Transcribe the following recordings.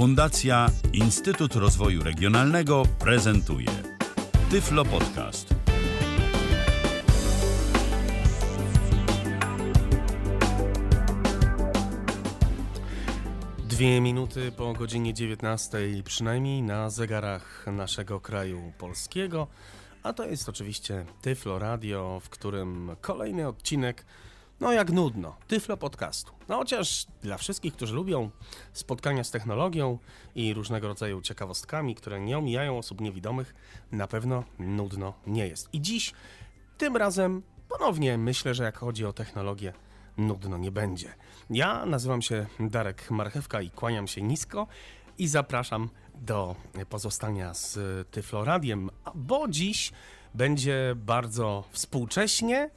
Fundacja Instytut Rozwoju Regionalnego prezentuje Tyflo Podcast. Dwie minuty po godzinie 19, przynajmniej na zegarach naszego kraju polskiego, a to jest oczywiście Tyflo Radio, w którym kolejny odcinek no jak nudno, Tyflo Podcastu. No chociaż dla wszystkich, którzy lubią spotkania z technologią i różnego rodzaju ciekawostkami, które nie omijają osób niewidomych, na pewno nudno nie jest. I dziś, tym razem, ponownie myślę, że jak chodzi o technologię, nudno nie będzie. Ja nazywam się Darek Marchewka i kłaniam się nisko i zapraszam do pozostania z Tyfloradiem, bo dziś będzie bardzo współcześnie,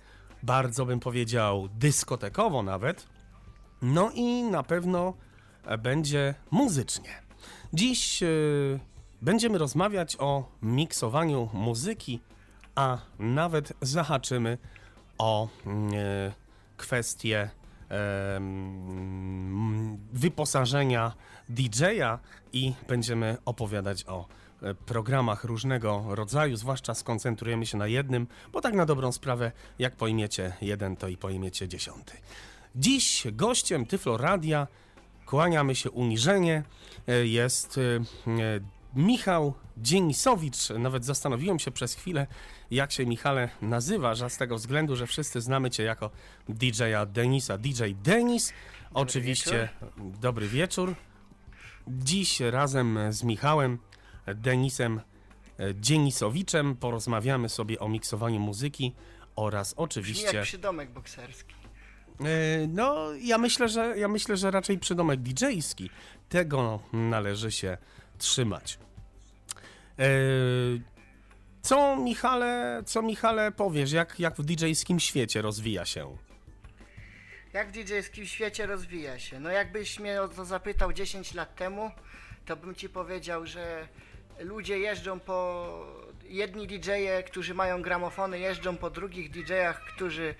bardzo bym powiedział dyskotekowo nawet. No i na pewno będzie muzycznie. Dziś yy, będziemy rozmawiać o miksowaniu muzyki, a nawet zahaczymy o yy, kwestię yy, wyposażenia DJ-a i będziemy opowiadać o E, programach różnego rodzaju, zwłaszcza skoncentrujemy się na jednym, bo tak na dobrą sprawę, jak pojmiecie jeden, to i pojmiecie dziesiąty. Dziś gościem Tyflo Radia, kłaniamy się uniżenie, e, jest e, Michał Dzienisowicz. Nawet zastanowiłem się przez chwilę, jak się Michale nazywa, że z tego względu, że wszyscy znamy Cię jako DJ-a Denisa. DJ Denis, oczywiście wieczór. dobry wieczór. Dziś razem z Michałem Denisem e, Dzienisowiczem. Porozmawiamy sobie o miksowaniu muzyki oraz oczywiście... Brzmi jak przydomek bokserski. E, no, ja myślę, że ja myślę, że raczej przydomek DJ-ski. Tego należy się trzymać. E, co Michale, co Michale powiesz, jak, jak w DJ-skim świecie rozwija się? Jak w DJ-skim świecie rozwija się? No jakbyś mnie o to zapytał 10 lat temu, to bym ci powiedział, że ludzie jeżdżą po. Jedni DJ-e, którzy mają gramofony, jeżdżą po drugich DJ-ach, którzy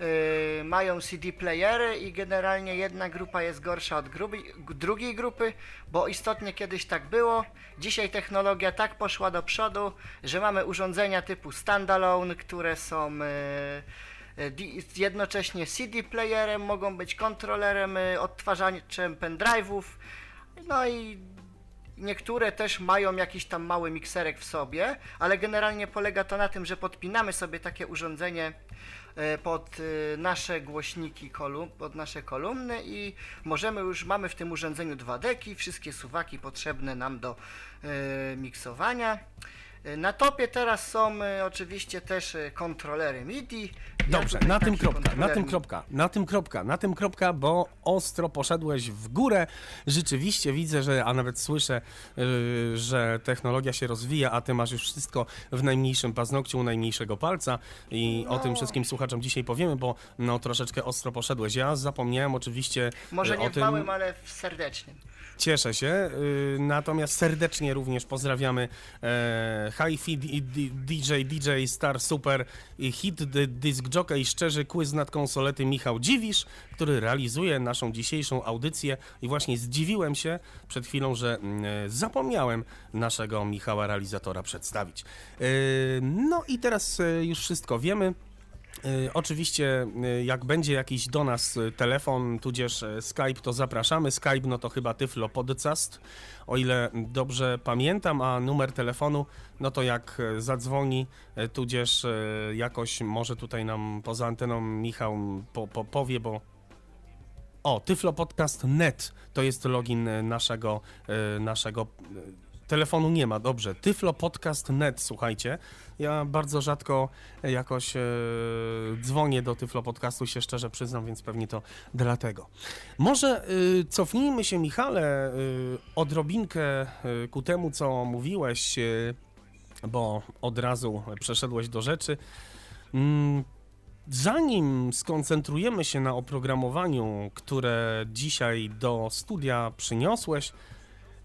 yy, mają CD playery i generalnie jedna grupa jest gorsza od grubi, drugiej grupy, bo istotnie kiedyś tak było. Dzisiaj technologia tak poszła do przodu, że mamy urządzenia typu standalone, które są. Yy, jednocześnie CD playerem, mogą być kontrolerem, y, odtwarzaczem pendrive'ów, no i Niektóre też mają jakiś tam mały mikserek w sobie, ale generalnie polega to na tym, że podpinamy sobie takie urządzenie e, pod e, nasze głośniki, pod nasze kolumny i możemy już, mamy w tym urządzeniu dwa deki, wszystkie suwaki potrzebne nam do e, miksowania. Na topie teraz są oczywiście też kontrolery MIDI. Dobrze, na tym kropka, na tym kropka, na tym kropka, na tym kropka, bo ostro poszedłeś w górę. Rzeczywiście widzę, że, a nawet słyszę, yy, że technologia się rozwija, a ty masz już wszystko w najmniejszym paznokciu u najmniejszego palca i no. o tym no. wszystkim słuchaczom dzisiaj powiemy, bo no troszeczkę ostro poszedłeś. Ja zapomniałem oczywiście Może nie o tym... w małym, ale w serdecznym. Cieszę się. Y, natomiast serdecznie również pozdrawiamy e, Hi-Fi DJ, DJ Star Super Hit Disc Jockey Szczerzy Quiz nad konsolety Michał Dziwisz, który realizuje naszą dzisiejszą audycję i właśnie zdziwiłem się przed chwilą, że mm, e, zapomniałem naszego Michała realizatora przedstawić. E, no i teraz już wszystko wiemy. Y, oczywiście, y, jak będzie jakiś do nas y, telefon, tudzież Skype, to zapraszamy. Skype, no to chyba Tyflo Podcast, o ile dobrze pamiętam, a numer telefonu, no to jak zadzwoni, tudzież jakoś może tutaj nam poza anteną Michał po, po, powie, bo o, tyflopodcast.net to jest login naszego, naszego telefonu nie ma, dobrze. Tyflo Podcast Net, słuchajcie. Ja bardzo rzadko jakoś e, dzwonię do Tyflo Podcastu, się szczerze przyznam, więc pewnie to dlatego. Może e, cofnijmy się, Michale, e, odrobinkę e, ku temu, co mówiłeś, e, bo od razu przeszedłeś do rzeczy. Mm, Zanim skoncentrujemy się na oprogramowaniu, które dzisiaj do studia przyniosłeś,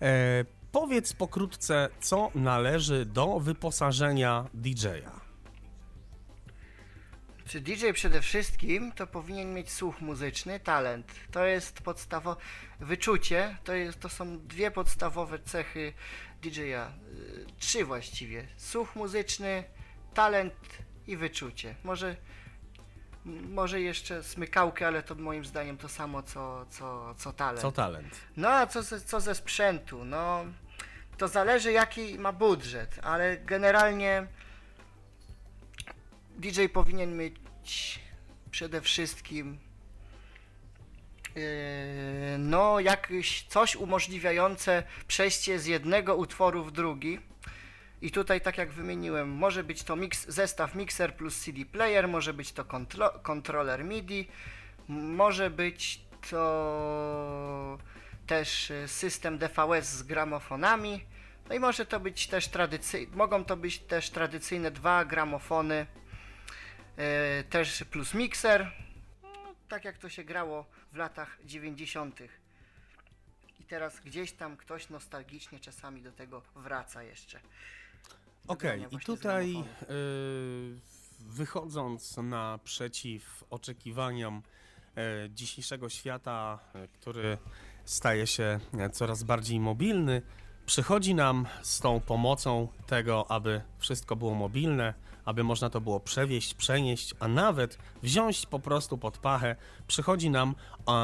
e, Powiedz pokrótce, co należy do wyposażenia DJ-a. Czy DJ przede wszystkim to powinien mieć słuch muzyczny, talent. To jest podstawowe wyczucie, to, jest, to są dwie podstawowe cechy DJ-a. Y, Trzy właściwie. Słuch muzyczny, talent i wyczucie. Może, może jeszcze smykałkę, ale to moim zdaniem to samo co, co, co talent. Co talent? No a co ze, co ze sprzętu? No to zależy jaki ma budżet, ale generalnie DJ powinien mieć przede wszystkim yy, no jakieś coś umożliwiające przejście z jednego utworu w drugi. I tutaj, tak jak wymieniłem, może być to mix, zestaw mixer plus CD player, może być to kontro, kontroler MIDI, może być to też y, system DVS z gramofonami. No i może to być też tradycyjne, mogą to być też tradycyjne dwa gramofony, y, też plus mikser, no, tak jak to się grało w latach 90. I teraz gdzieś tam ktoś nostalgicznie czasami do tego wraca jeszcze. Okej, Wybrania i tutaj gramofonu. y, wychodząc naprzeciw oczekiwaniom e, dzisiejszego świata, e, który staje się e, coraz bardziej mobilny, przychodzi nam z tą pomocą tego, aby wszystko było mobilne, aby można to było przewieźć, przenieść, a nawet wziąć po prostu pod pachę, przychodzi nam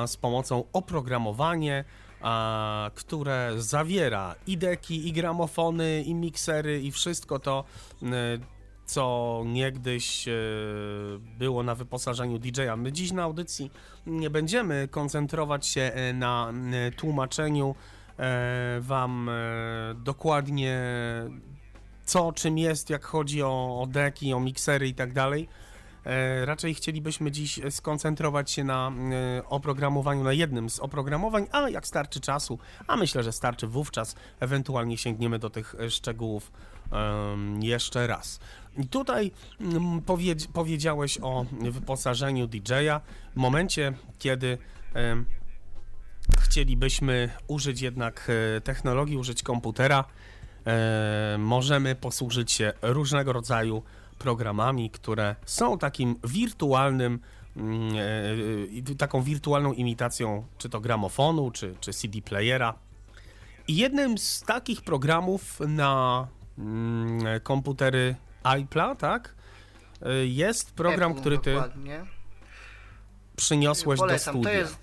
z pomocą oprogramowanie, a, które zawiera i deki, i gramofony, i miksery, i wszystko to, y, co niegdyś e, było na wyposażeniu DJ-a. My dziś na audycji nie będziemy koncentrować się e, na e, tłumaczeniu Wam dokładnie co, czym jest, jak chodzi o, o deki, o miksery i tak dalej. Raczej chcielibyśmy dziś skoncentrować się na oprogramowaniu, na jednym z oprogramowań, a jak starczy czasu, a myślę, że starczy wówczas, ewentualnie sięgniemy do tych szczegółów jeszcze raz. Tutaj mm, powiedzi powiedziałeś o wyposażeniu DJ-a w momencie, kiedy chcielibyśmy użyć jednak e, technologii, użyć komputera, e, możemy posłużyć się różnego rodzaju programami, które są takim wirtualnym, mm, e, taką wirtualną imitacją czy to gramofonu, czy, czy CD playera. I jednym z takich programów na komputery iPla, tak? e, Jest program, Apple który ty Dokładnie. przyniosłeś do Polecam. studia. To jest.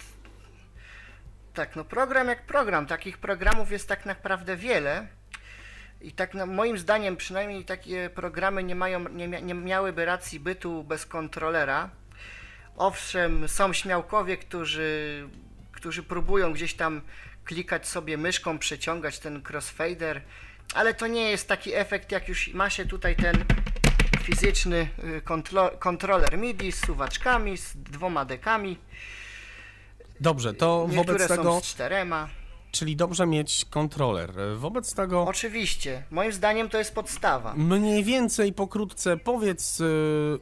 Tak, no program jak program. Takich programów jest tak naprawdę wiele. I tak no, moim zdaniem przynajmniej takie programy nie, mają, nie, nie miałyby racji bytu bez kontrolera. Owszem, są śmiałkowie, którzy, którzy próbują gdzieś tam klikać sobie myszką, przeciągać ten crossfader, ale to nie jest taki efekt, jak już ma się tutaj ten fizyczny y, kontro, kontroler MIDI z suwaczkami, z dwoma dekami. Dobrze, to Niektóre wobec są tego, z czterema. czyli dobrze mieć kontroler. Wobec tego Oczywiście, moim zdaniem to jest podstawa. mniej więcej pokrótce powiedz, y,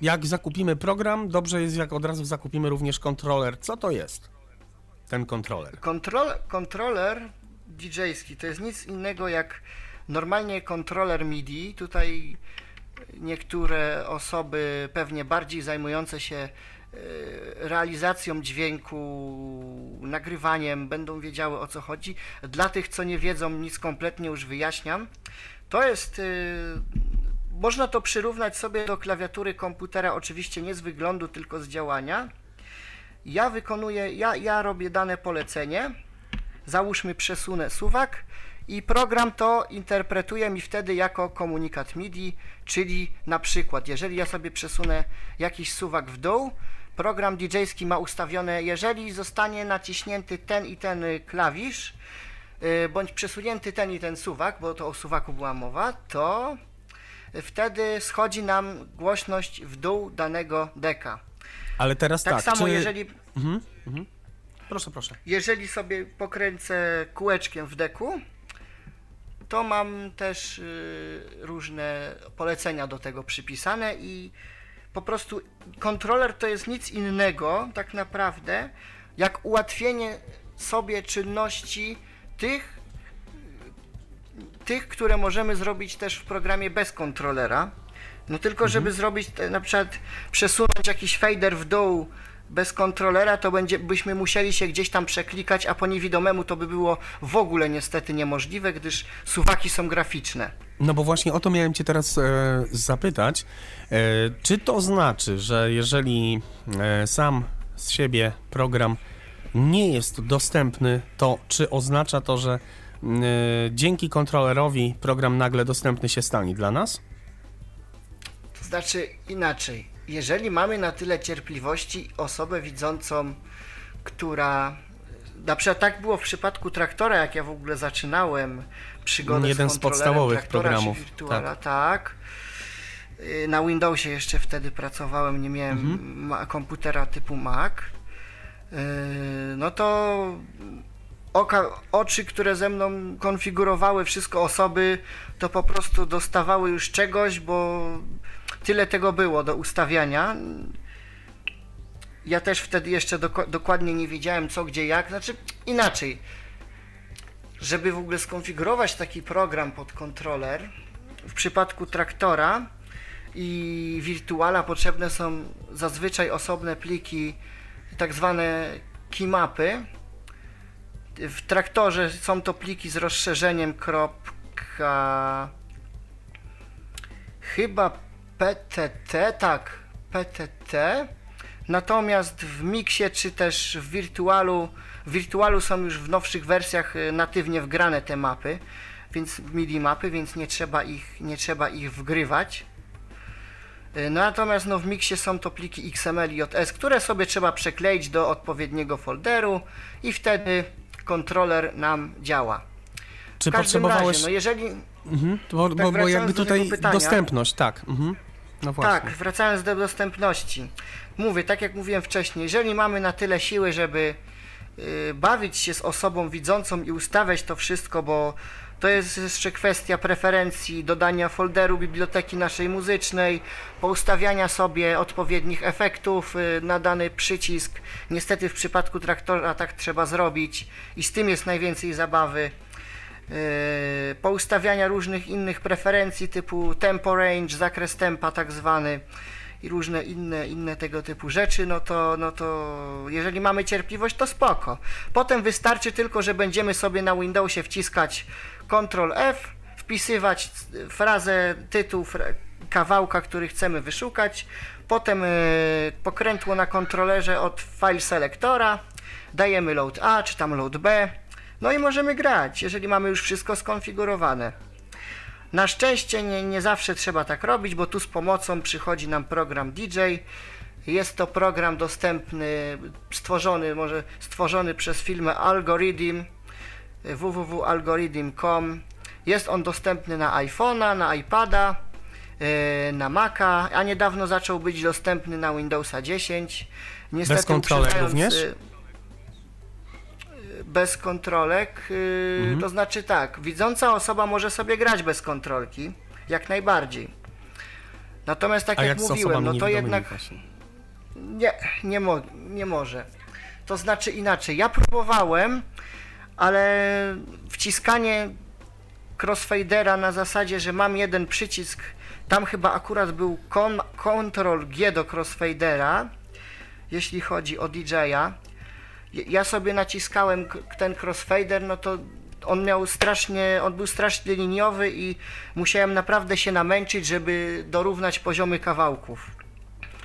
jak zakupimy program, dobrze jest jak od razu zakupimy również kontroler. Co to jest ten kontroler? Kontrol, kontroler DJ-ski to jest nic innego jak normalnie kontroler MIDI. Tutaj niektóre osoby pewnie bardziej zajmujące się e, realizacją dźwięku, nagrywaniem będą wiedziały o co chodzi. Dla tych, co nie wiedzą, nic kompletnie już wyjaśniam. To jest e, można to przyrównać sobie do klawiatury komputera, oczywiście nie z wyglądu, tylko z działania. Ja wykonuję, ja, ja robię dane polecenie, załóżmy przesunę suwak i program to interpretuje mi wtedy jako komunikat MIDI, czyli na przykład, jeżeli ja sobie przesunę jakiś suwak w dół, program DJ-ski ma ustawione, jeżeli zostanie naciśnięty ten i ten y, klawisz, y, bądź przesunięty ten i ten suwak, bo to o suwaku była mowa, to wtedy schodzi nam głośność w dół danego deka. Ale teraz Tak, tak, samo czy... jeżeli Mhm, mhm. Proszę, proszę. jeżeli sobie pokręcę kółeczkiem w deku, to mam też y, różne polecenia do tego przypisane i po prostu kontroler to jest nic innego tak naprawdę jak ułatwienie sobie czynności tych, tych, które możemy zrobić też w programie bez kontrolera. No tylko, żeby zrobić, te, na przykład przesunąć jakiś fader w dół bez kontrolera, to będzie, byśmy musieli się gdzieś tam przeklikać, a po niewidomemu to by było w ogóle niestety niemożliwe, gdyż suwaki są graficzne. No bo właśnie o to miałem Cię teraz e, zapytać. E, czy to znaczy, że jeżeli e, sam z siebie program nie jest dostępny, to czy oznacza to, że m, e, dzięki kontrolerowi program nagle dostępny się stanie dla nas? To znaczy inaczej. Jeżeli mamy na tyle cierpliwości osobę widzącą, która. Na przykład tak było w przypadku traktora, jak ja w ogóle zaczynałem przygodę Jeden z z podstawowych traktora programów, Virtuala, tak. Y, Na Windowsie jeszcze wtedy pracowałem, nie miałem Mhm. komputera typu Mac. Y, No to oka, oczy, które ze mną konfigurowały wszystko osoby, to po prostu dostawały już czegoś, bo tyle tego było do ustawiania. Ja też wtedy jeszcze dokładnie nie wiedziałem co, gdzie, jak. Znaczy inaczej. Żeby w ogóle skonfigurować taki program pod kontroler, w przypadku traktora i wirtuala potrzebne są zazwyczaj osobne pliki, tak zwane keymapy. W traktorze są to pliki z rozszerzeniem kropka chyba PTT, tak, PTT. Natomiast w Mixie czy też w Virtualu, w Virtualu są już w nowszych wersjach y, natywnie wgrane te mapy, więc MIDI mapy, więc nie trzeba ich, nie trzeba ich wgrywać. Y, Natomiast no, w Mixie są to pliki XML i JS, które sobie trzeba przekleić do odpowiedniego folderu i wtedy kontroler nam działa. Czy potrzebowałeś. razie, no jeżeli, Mhm, bo, bo, bo wracając jakby tutaj pytania. dostępność, tak. Mhm. No właśnie. Tak, wracając do dostępności. Mówię, tak jak mówiłem wcześniej, jeżeli mamy na tyle siły, żeby y, bawić się z osobą widzącą i ustawiać to wszystko, bo to jest jeszcze kwestia preferencji, dodania folderu biblioteki naszej muzycznej, poustawiania sobie odpowiednich efektów y, na dany przycisk. Niestety w przypadku traktora tak trzeba zrobić i z tym jest najwięcej zabawy. Yy, poustawiania różnych innych preferencji typu tempo range, zakres tempa tak zwany i różne inne, inne tego typu rzeczy, no to, no to jeżeli mamy cierpliwość, to spoko. Potem wystarczy tylko, że będziemy sobie na Windowsie wciskać Ctrl F, wpisywać frazę, tytuł kawałka, który chcemy wyszukać, potem yy, pokrętło na kontrolerze od file selectora, dajemy load A czy tam load B, no i możemy grać, jeżeli mamy już wszystko skonfigurowane. Na szczęście nie, nie zawsze trzeba tak robić, bo tu z pomocą przychodzi nam program DJ. Jest to program dostępny, stworzony, może stworzony przez firmę Algorithm www.algorithm.com. Jest on dostępny na iPhone'a, na iPada, yy, na Maca, a niedawno zaczął być dostępny na Windowsa 10. Niestety Bez kontrolek również? Bez kontrolek, yy, Mhm. to znaczy tak, widząca osoba może sobie grać bez kontrolki, jak najbardziej. Natomiast tak A jak, jak mówiłem, no to jednak właśnie? nie, nie, mo nie może. To znaczy inaczej, ja próbowałem, ale wciskanie crossfadera na zasadzie, że mam jeden przycisk, tam chyba akurat był Ctrl G do crossfadera, jeśli chodzi o DJ-a. Ja- sobie naciskałem ten crossfader, no to on miał strasznie, on był strasznie liniowy i musiałem naprawdę się namęczyć, żeby dorównać poziomy kawałków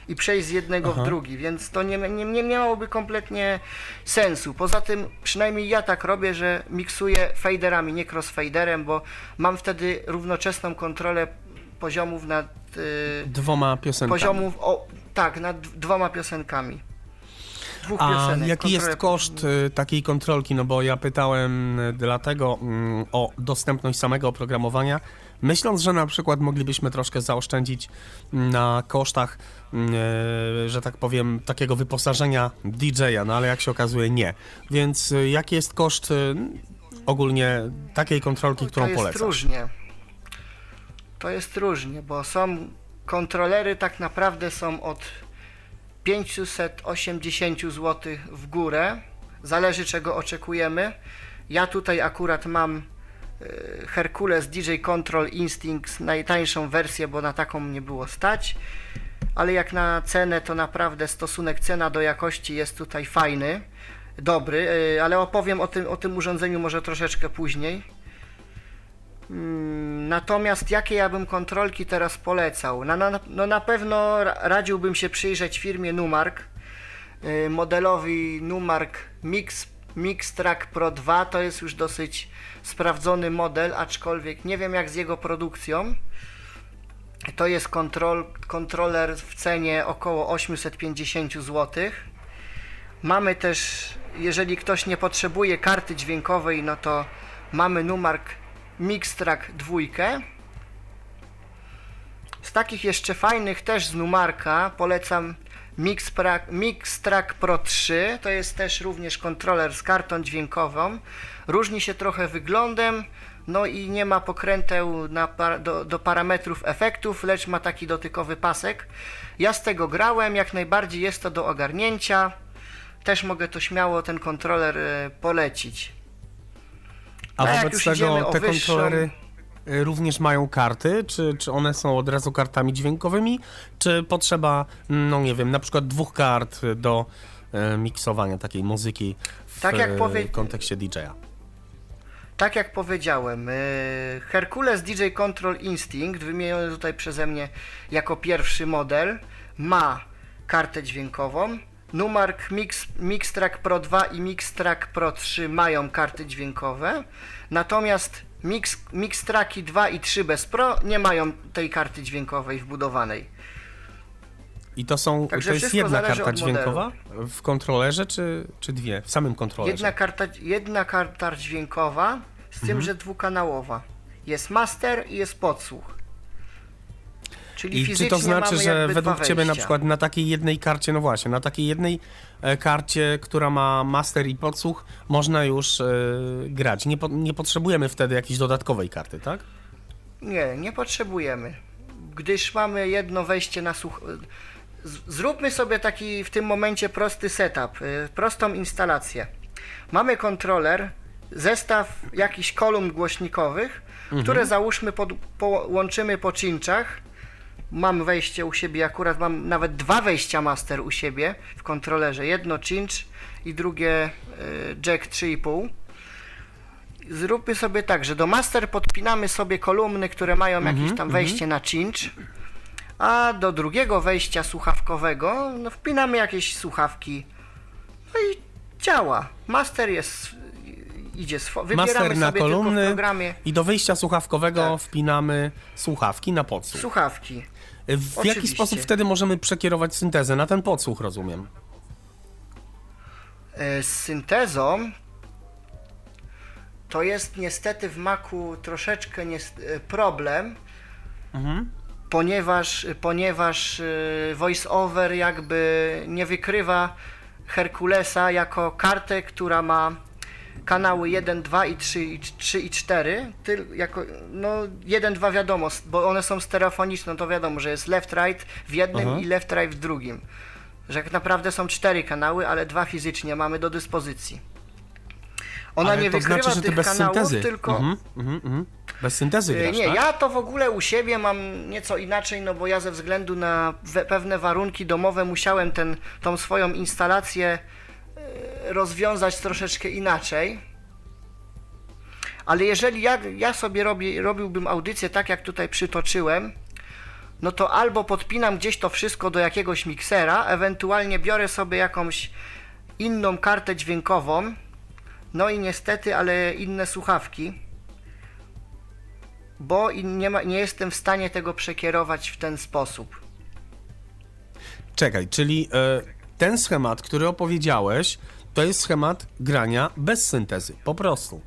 i przejść z jednego Aha. w drugi, więc to nie, nie, nie miałoby kompletnie sensu. Poza tym, przynajmniej ja tak robię, że miksuję faderami, nie crossfaderem, bo mam wtedy równoczesną kontrolę poziomów nad y, Dwoma piosenkami. poziomów, o, tak, nad dwoma piosenkami. Dwóch A piosenek. jaki jest koszt y, takiej kontrolki? No bo ja pytałem y, dlatego mm, o dostępność samego oprogramowania, myśląc, że na przykład moglibyśmy troszkę zaoszczędzić na kosztach, y, że tak powiem, takiego wyposażenia DJ-a, no ale jak się okazuje nie. Więc jaki jest koszt ogólnie takiej kontrolki, którą to jest różnie. To jest różnie, bo są kontrolery tak naprawdę są od 580 zł w górę. Zależy czego oczekujemy. Ja tutaj akurat mam e, Hercules DJ Control Instinct, najtańszą wersję, bo na taką nie było stać. Ale jak na cenę, to naprawdę stosunek cena do jakości jest tutaj fajny, dobry, e, ale opowiem o tym, o tym urządzeniu może troszeczkę później. Mm, Natomiast jakie ja bym kontrolki teraz polecał? Na, no na pewno ra- radziłbym się przyjrzeć firmie Numark, y, modelowi Numark Mix, Mix Track Pro 2. To jest już dosyć sprawdzony model, aczkolwiek nie wiem jak z jego produkcją. To jest kontrol, kontroler w cenie około 850 zł. Mamy też, jeżeli ktoś nie potrzebuje karty dźwiękowej, no to mamy Numark Mixtrack 2. Z takich jeszcze fajnych też z Numarka polecam Mixtrack, Mixtrack Pro 3. To jest też również kontroler z kartą dźwiękową. Różni się trochę wyglądem, no i nie ma pokręteł na, do, do parametrów efektów, lecz ma taki dotykowy pasek. Ja z tego grałem, jak najbardziej jest to do ogarnięcia. Też mogę to śmiało ten kontroler e, polecić. A No wobec tego te wyższą- kontrolery y, również mają karty? Czy, czy one są od razu kartami dźwiękowymi? Czy potrzeba, no nie wiem, na przykład dwóch kart do e, miksowania takiej muzyki w Tak jak e, powie- kontekście DJ-a? Tak jak powiedziałem, y, Hercules DJ Control Instinct, wymieniony tutaj przeze mnie jako pierwszy model, ma kartę dźwiękową. Numark Mix, Mixtrack Pro 2 i Mixtrack Pro 3 mają karty dźwiękowe, natomiast Mix, Mixtracki 2 i 3 bez Pro nie mają tej karty dźwiękowej wbudowanej. I to są, Także to jest jedna karta dźwiękowa w kontrolerze, czy, czy dwie? W samym kontrolerze? Jedna karta, jedna karta dźwiękowa, z tym, że dwukanałowa. Jest master i jest podsłuch. Czyli I czy to znaczy, że według Ciebie na przykład na takiej jednej karcie, no właśnie, na takiej jednej e, karcie, która ma master i podsłuch, można już e, grać? Nie, po, nie potrzebujemy wtedy jakiejś dodatkowej karty, tak? Nie, nie potrzebujemy. Gdyż mamy jedno wejście na słuch... Zróbmy sobie taki w tym momencie prosty setup, y, prostą instalację. Mamy kontroler, zestaw jakichś kolumn głośnikowych, które załóżmy pod, połączymy po cinczach. Mam wejście u siebie, akurat mam nawet dwa wejścia master u siebie w kontrolerze. Jedno cinch i drugie y, jack 3,5 zróbmy sobie tak, że do master podpinamy sobie kolumny, które mają jakieś tam wejście na cinch, a do drugiego wejścia słuchawkowego no, wpinamy jakieś słuchawki. No i działa. Master jest idzie swo- wybieramy Master na kolumny i do wyjścia słuchawkowego Tak. wpinamy słuchawki na podsłuch. słuchawki. W jaki oczywiście. sposób wtedy możemy przekierować syntezę? Na ten podsłuch, rozumiem. E, Z syntezą to jest niestety w Macu troszeczkę e, problem, ponieważ, ponieważ e, voiceover jakby nie wykrywa Herkulesa jako kartę, która ma kanały 1, 2 i 3 i 3 i 4, tyl, jako, no 1, 2 wiadomo, bo one są stereofoniczne, no to wiadomo, że jest left, right w jednym Aha. i left, right w drugim. Że tak naprawdę są cztery kanały, ale dwa fizycznie mamy do dyspozycji. Ona Ale nie to wykrywa znaczy, że tych bez kanałów, syntezy. tylko... Mhm, mhm, mhm. Bez syntezy E, grasz, Nie, tak? ja to w ogóle u siebie mam nieco inaczej, no bo ja ze względu na pewne warunki domowe musiałem ten, tą swoją instalację rozwiązać troszeczkę inaczej. Ale jeżeli ja, ja sobie robiłbym audycję tak, jak tutaj przytoczyłem, no to albo podpinam gdzieś to wszystko do jakiegoś miksera, ewentualnie biorę sobie jakąś inną kartę dźwiękową, no i niestety, ale inne słuchawki bo nie, ma, nie jestem w stanie tego przekierować w ten sposób. Czekaj, czyli e, ten schemat, który opowiedziałeś, to jest schemat grania bez syntezy, po prostu.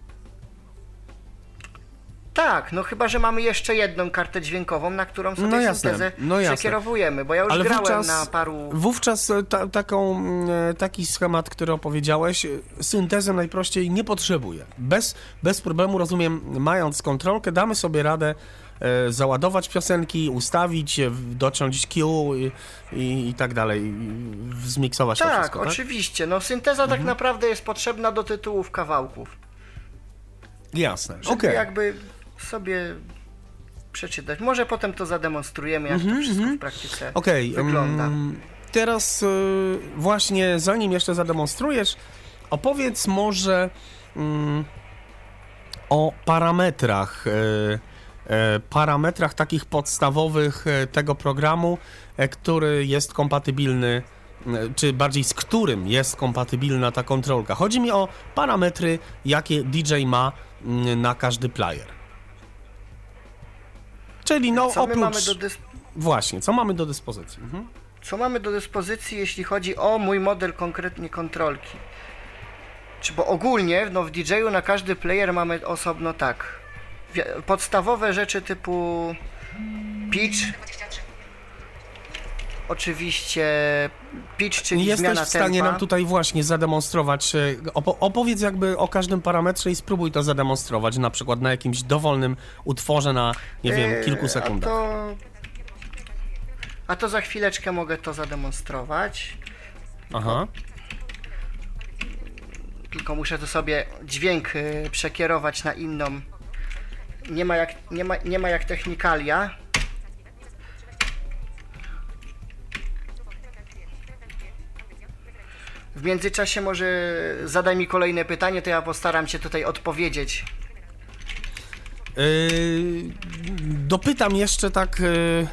Tak, no chyba, że mamy jeszcze jedną kartę dźwiękową, na którą sobie No jasne, syntezę no jasne. przekierowujemy, bo ja już Ale grałem wówczas, na paru... wówczas e, ta, taką, e, taki schemat, który opowiedziałeś, e, syntezę najprościej nie potrzebuje. Bez, bez problemu, rozumiem, mając kontrolkę, damy sobie radę załadować piosenki, ustawić, e, w- dociąć Q i, i, tak dalej, zmiksować to Tak, wszystko, tak? oczywiście, no synteza tak naprawdę jest potrzebna do tytułów kawałków. Jasne, okej. jakby sobie przeczytać. Może potem to zademonstrujemy, jak to wszystko w praktyce Mhm, Okej, wygląda. mm, teraz y, właśnie zanim jeszcze zademonstrujesz, opowiedz może mm, o parametrach, y, y, parametrach takich podstawowych y, tego programu, y, który jest kompatybilny, czy bardziej z którym jest kompatybilna ta kontrolka. Chodzi mi o parametry, jakie DJ ma y, na każdy player. Czyli no Co oprócz... dys- Właśnie, co mamy do dyspozycji? Mhm. Co mamy do dyspozycji, jeśli chodzi o mój model konkretnie kontrolki? Czy bo ogólnie no w DJ-u na każdy player mamy osobno tak. Podstawowe rzeczy typu pitch. Oczywiście pitch, czyli Jesteś zmiana w stanie tempa. nam tutaj właśnie zademonstrować, e, opo- opowiedz jakby o każdym parametrze i spróbuj to zademonstrować, na przykład na jakimś dowolnym utworze na, nie wiem, Eee, kilku A sekundach. to, a to za chwileczkę mogę to zademonstrować. Aha, Tylko muszę tu sobie dźwięk y, przekierować na inną. Nie ma jak, nie ma, nie ma jak technikalia. W międzyczasie może zadaj mi kolejne pytanie, to ja postaram się tutaj odpowiedzieć. Yy, dopytam jeszcze tak, yy,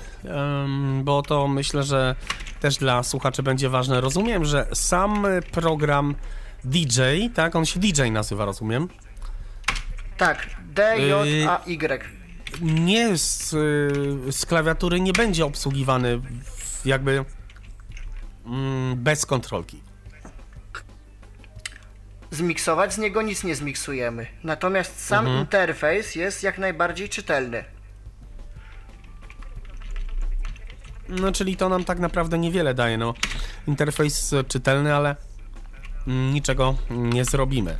bo to myślę, że też dla słuchaczy będzie ważne. Rozumiem, że sam program DJ, tak, on się DJ nazywa, rozumiem, Tak, D, J, A, Y. nie z, y, z klawiatury nie będzie obsługiwany jakby mm, bez kontrolki. Zmiksować z niego nic nie zmiksujemy. Natomiast sam Mhm. interfejs jest jak najbardziej czytelny. No, czyli to nam tak naprawdę niewiele daje. No, interfejs czytelny, ale mm, niczego nie zrobimy.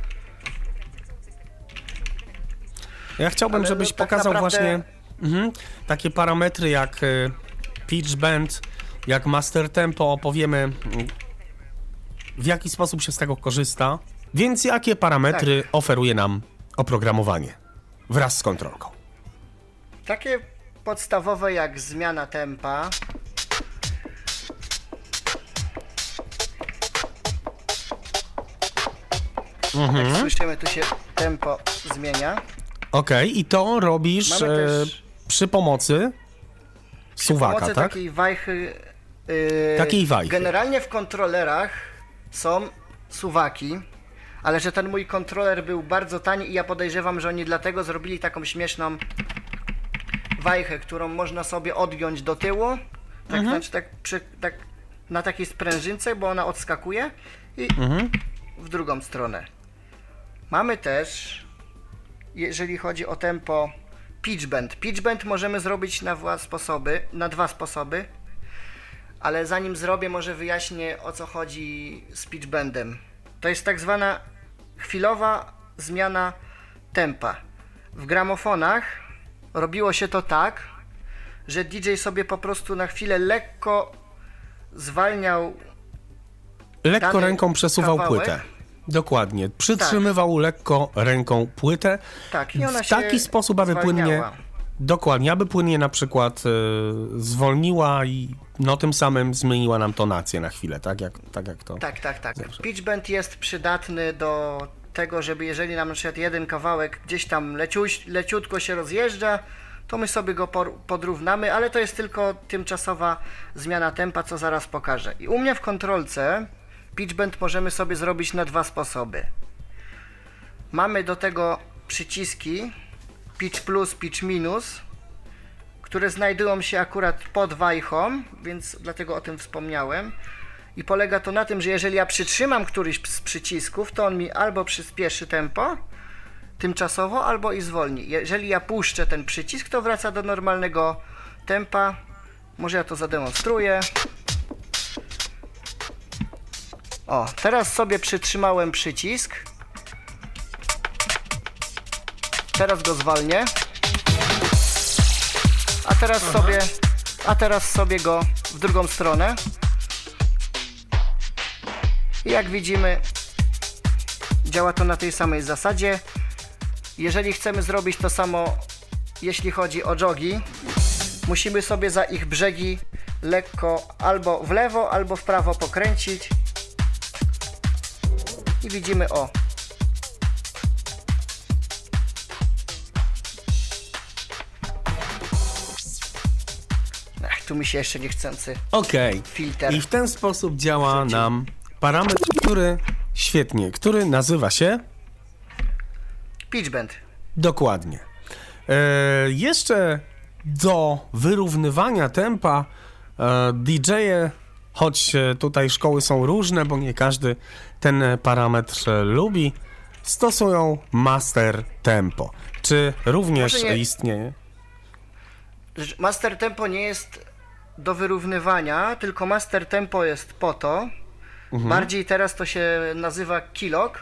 Ja chciałbym, Ale żebyś no tak pokazał naprawdę- właśnie mhm, takie parametry jak e, pitch bend, jak master tempo, opowiemy mm, w jaki sposób się z tego korzysta. Więc jakie parametry Tak. oferuje nam oprogramowanie wraz z kontrolką? Takie podstawowe jak zmiana tempa. Mhm. Jak słyszymy, tu się tempo zmienia. Okej, i to robisz e, też przy pomocy suwaka, pomocy tak? takiej wajchy. Yy, Takiej wajchy. Generalnie w kontrolerach są suwaki, ale że ten mój kontroler był bardzo tani i ja podejrzewam, że oni dlatego zrobili taką śmieszną wajchę, którą można sobie odgiąć do tyłu. Tak, Mhm. znaczy tak, przy, tak na takiej sprężynce, bo ona odskakuje i Mhm. w drugą stronę. Mamy też, jeżeli chodzi o tempo, pitch bend. Pitch bend możemy zrobić na dwa sposoby, na dwa sposoby, ale zanim zrobię, może wyjaśnię o co chodzi z pitch bendem. To jest tak zwana chwilowa zmiana tempa. W gramofonach robiło się to tak, że DJ sobie po prostu na chwilę lekko zwalniał Lekko ręką przesuwał kawałek. płytę. Dokładnie. Przytrzymywał lekko ręką płytę Tak, i ona w taki sposób, aby płynnie. Dokładnie, aby płynnie na przykład e, zwolniła i no tym samym zmieniła nam tonację na chwilę, tak jak, tak jak to. Tak, tak, tak. Zawsze. Pitch bend jest przydatny do tego, żeby jeżeli nam na przykład jeden kawałek gdzieś tam leciuś, leciutko się rozjeżdża, to my sobie go podrównamy, ale to jest tylko tymczasowa zmiana tempa, co zaraz pokażę. I u mnie w kontrolce pitch bend możemy sobie zrobić na dwa sposoby. Mamy do tego przyciski pitch plus, pitch minus, które znajdują się akurat pod wajchą, więc dlatego o tym wspomniałem. I polega to na tym, że jeżeli ja przytrzymam któryś z przycisków, to on mi albo przyspieszy tempo tymczasowo, albo i zwolni. Jeżeli ja puszczę ten przycisk, to wraca do normalnego tempa. Może ja to zademonstruję. O, teraz sobie przytrzymałem przycisk. Teraz go zwalnię. A teraz sobie, a teraz sobie go w drugą stronę. I jak widzimy, działa to na tej samej zasadzie. Jeżeli chcemy zrobić to samo, jeśli chodzi o jogi, musimy sobie za ich brzegi lekko albo w lewo, albo w prawo pokręcić. I widzimy o. Ach, tu mi się jeszcze niechcący Okej. filtr. I w ten sposób działa nam parametr, który świetnie, który nazywa się Pitch bend. dokładnie. E, jeszcze do wyrównywania tempa e, DJ-e, choć e, tutaj szkoły są różne, bo nie każdy ten parametr lubi, stosują master tempo. Czy również nie- istnieje? Master tempo nie jest do wyrównywania, tylko master tempo jest po to, Mhm. bardziej teraz to się nazywa kilok,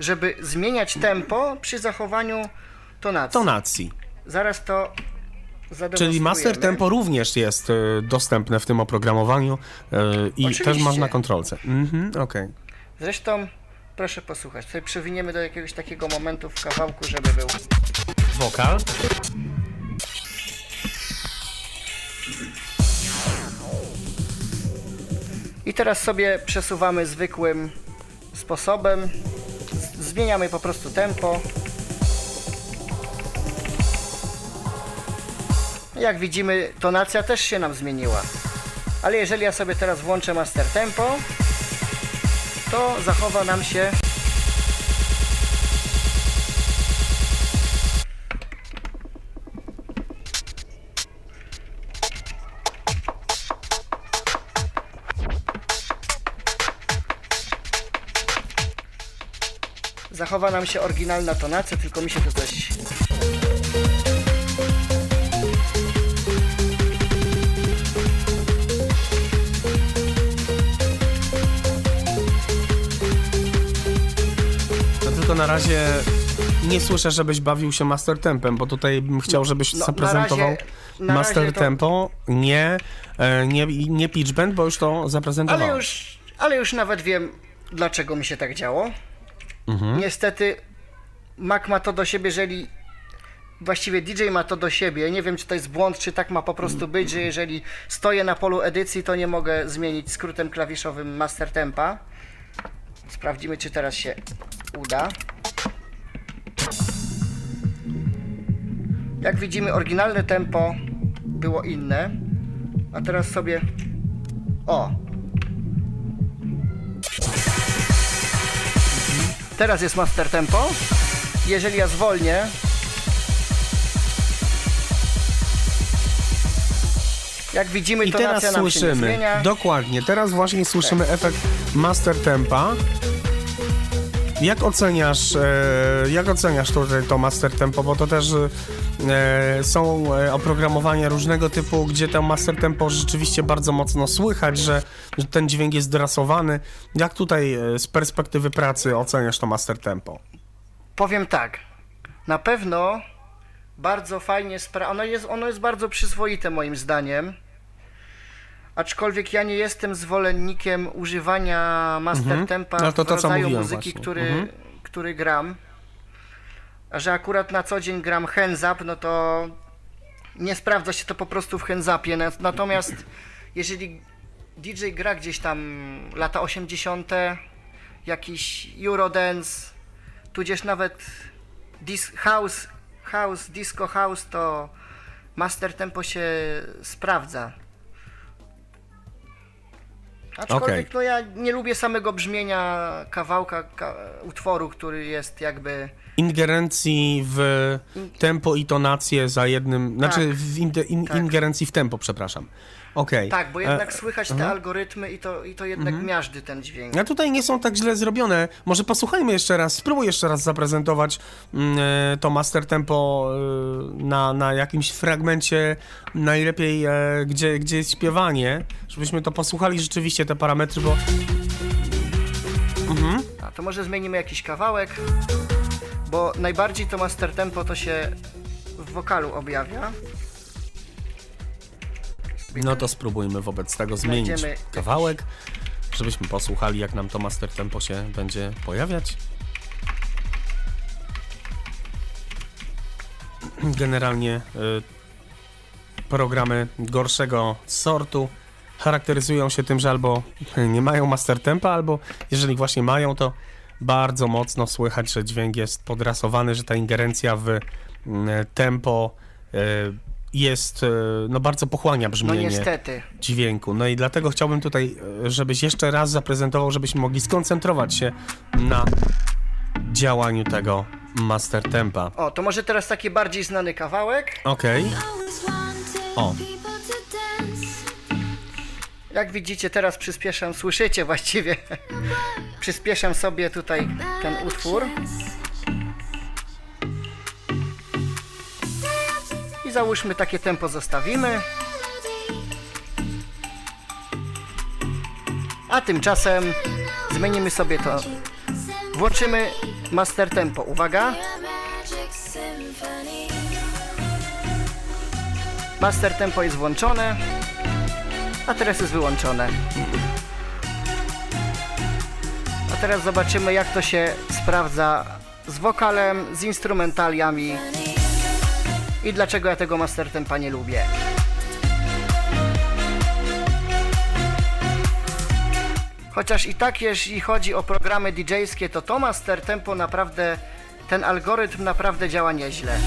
żeby zmieniać tempo przy zachowaniu tonacji. Tonacji. Zaraz to. Czyli master tempo również jest e, dostępne w tym oprogramowaniu e, i Oczywiście. też masz na kontrolce. Mhm, okej. Zresztą proszę posłuchać. Tutaj przewiniemy do jakiegoś takiego momentu w kawałku, żeby był. Wokal. I teraz sobie przesuwamy zwykłym sposobem. Zmieniamy po prostu tempo. Jak widzimy, tonacja też się nam zmieniła. Ale jeżeli ja sobie teraz włączę master tempo, to zachowa nam się. Zachowa nam się oryginalna tonacja, tylko mi się to coś na razie nie słyszę, żebyś bawił się master tempem, bo tutaj bym chciał, żebyś No, na zaprezentował razie- na master to- tempo, nie, e, nie, nie pitch bend, bo już to zaprezentowałem. Ale już, ale już nawet wiem, dlaczego mi się tak działo. Niestety Mac ma to do siebie, jeżeli właściwie DJ ma to do siebie. Nie wiem, czy to jest błąd, czy tak ma po prostu być, że jeżeli stoję na polu edycji, to nie mogę zmienić skrótem klawiszowym master tempa. Sprawdzimy, czy teraz się uda. Jak widzimy, oryginalne tempo było inne. A teraz sobie. O! Teraz jest master tempo. Jeżeli ja zwolnię. Jak widzimy, I tonacja teraz nam się nie słyszymy, zmienia. dokładnie, teraz właśnie słyszymy efekt master tempa. Jak oceniasz, e, jak oceniasz tutaj to master tempo, bo to też e, są e, oprogramowania różnego typu, gdzie to master tempo rzeczywiście bardzo mocno słychać, że, że ten dźwięk jest drasowany. Jak tutaj e, z perspektywy pracy oceniasz to master tempo? Powiem tak. Na pewno bardzo fajnie spra... ono jest, ono jest bardzo przyzwoite moim zdaniem. Aczkolwiek ja nie jestem zwolennikiem używania master tempa No to w to, co rodzaju muzyki, właśnie. który, Mhm. który gram. A że akurat na co dzień gram hands up, no to nie sprawdza się to po prostu w hands upie. Na- Natomiast jeżeli DJ gra gdzieś tam lata 80., jakiś Eurodance, tudzież nawet dis house, house, disco house, to master tempo się sprawdza. Aczkolwiek Okej. no ja nie lubię samego brzmienia kawałka, ka utworu, który jest jakby Ingerencji w tempo i tonację za jednym, znaczy Tak. w inde, in, Tak. ingerencji w tempo, przepraszam. Okej. Tak, bo E, jednak słychać te aha. algorytmy i to, i to jednak miażdży ten dźwięk. A tutaj nie są tak źle zrobione. Może posłuchajmy jeszcze raz, spróbuj jeszcze raz zaprezentować mm, e, to master tempo e, na, na jakimś fragmencie, najlepiej e, gdzie, gdzie jest śpiewanie, żebyśmy to posłuchali rzeczywiście te parametry, bo A to może zmienimy jakiś kawałek, bo najbardziej to master tempo to się w wokalu objawia. No to spróbujmy wobec tego zmienić Znajdziemy kawałek, żebyśmy posłuchali jak nam to master tempo się będzie pojawiać. generalnie y, programy gorszego sortu charakteryzują się tym, że albo nie mają master tempa, albo jeżeli właśnie mają, to bardzo mocno słychać, że dźwięk jest podrasowany, że ta ingerencja w y, tempo y, jest, y, no bardzo pochłania No brzmienie niestety. dźwięku. No i dlatego chciałbym tutaj, e, żebyś jeszcze raz zaprezentował, żebyśmy mogli skoncentrować się na działaniu tego master tempa. O, to może teraz taki bardziej znany kawałek. Okej. O. Jak widzicie, teraz przyspieszam, słyszycie właściwie. przyspieszam sobie tutaj ten utwór. I załóżmy takie tempo zostawimy. A tymczasem zmienimy sobie to. Włączymy master tempo. Uwaga. Master tempo jest włączone. A teraz jest wyłączone. A teraz zobaczymy jak to się sprawdza z wokalem, z instrumentaliami i dlaczego ja tego master tempa nie lubię. Chociaż i tak jeśli chodzi o programy DJ-skie, to to master tempo naprawdę, ten algorytm naprawdę działa nieźle.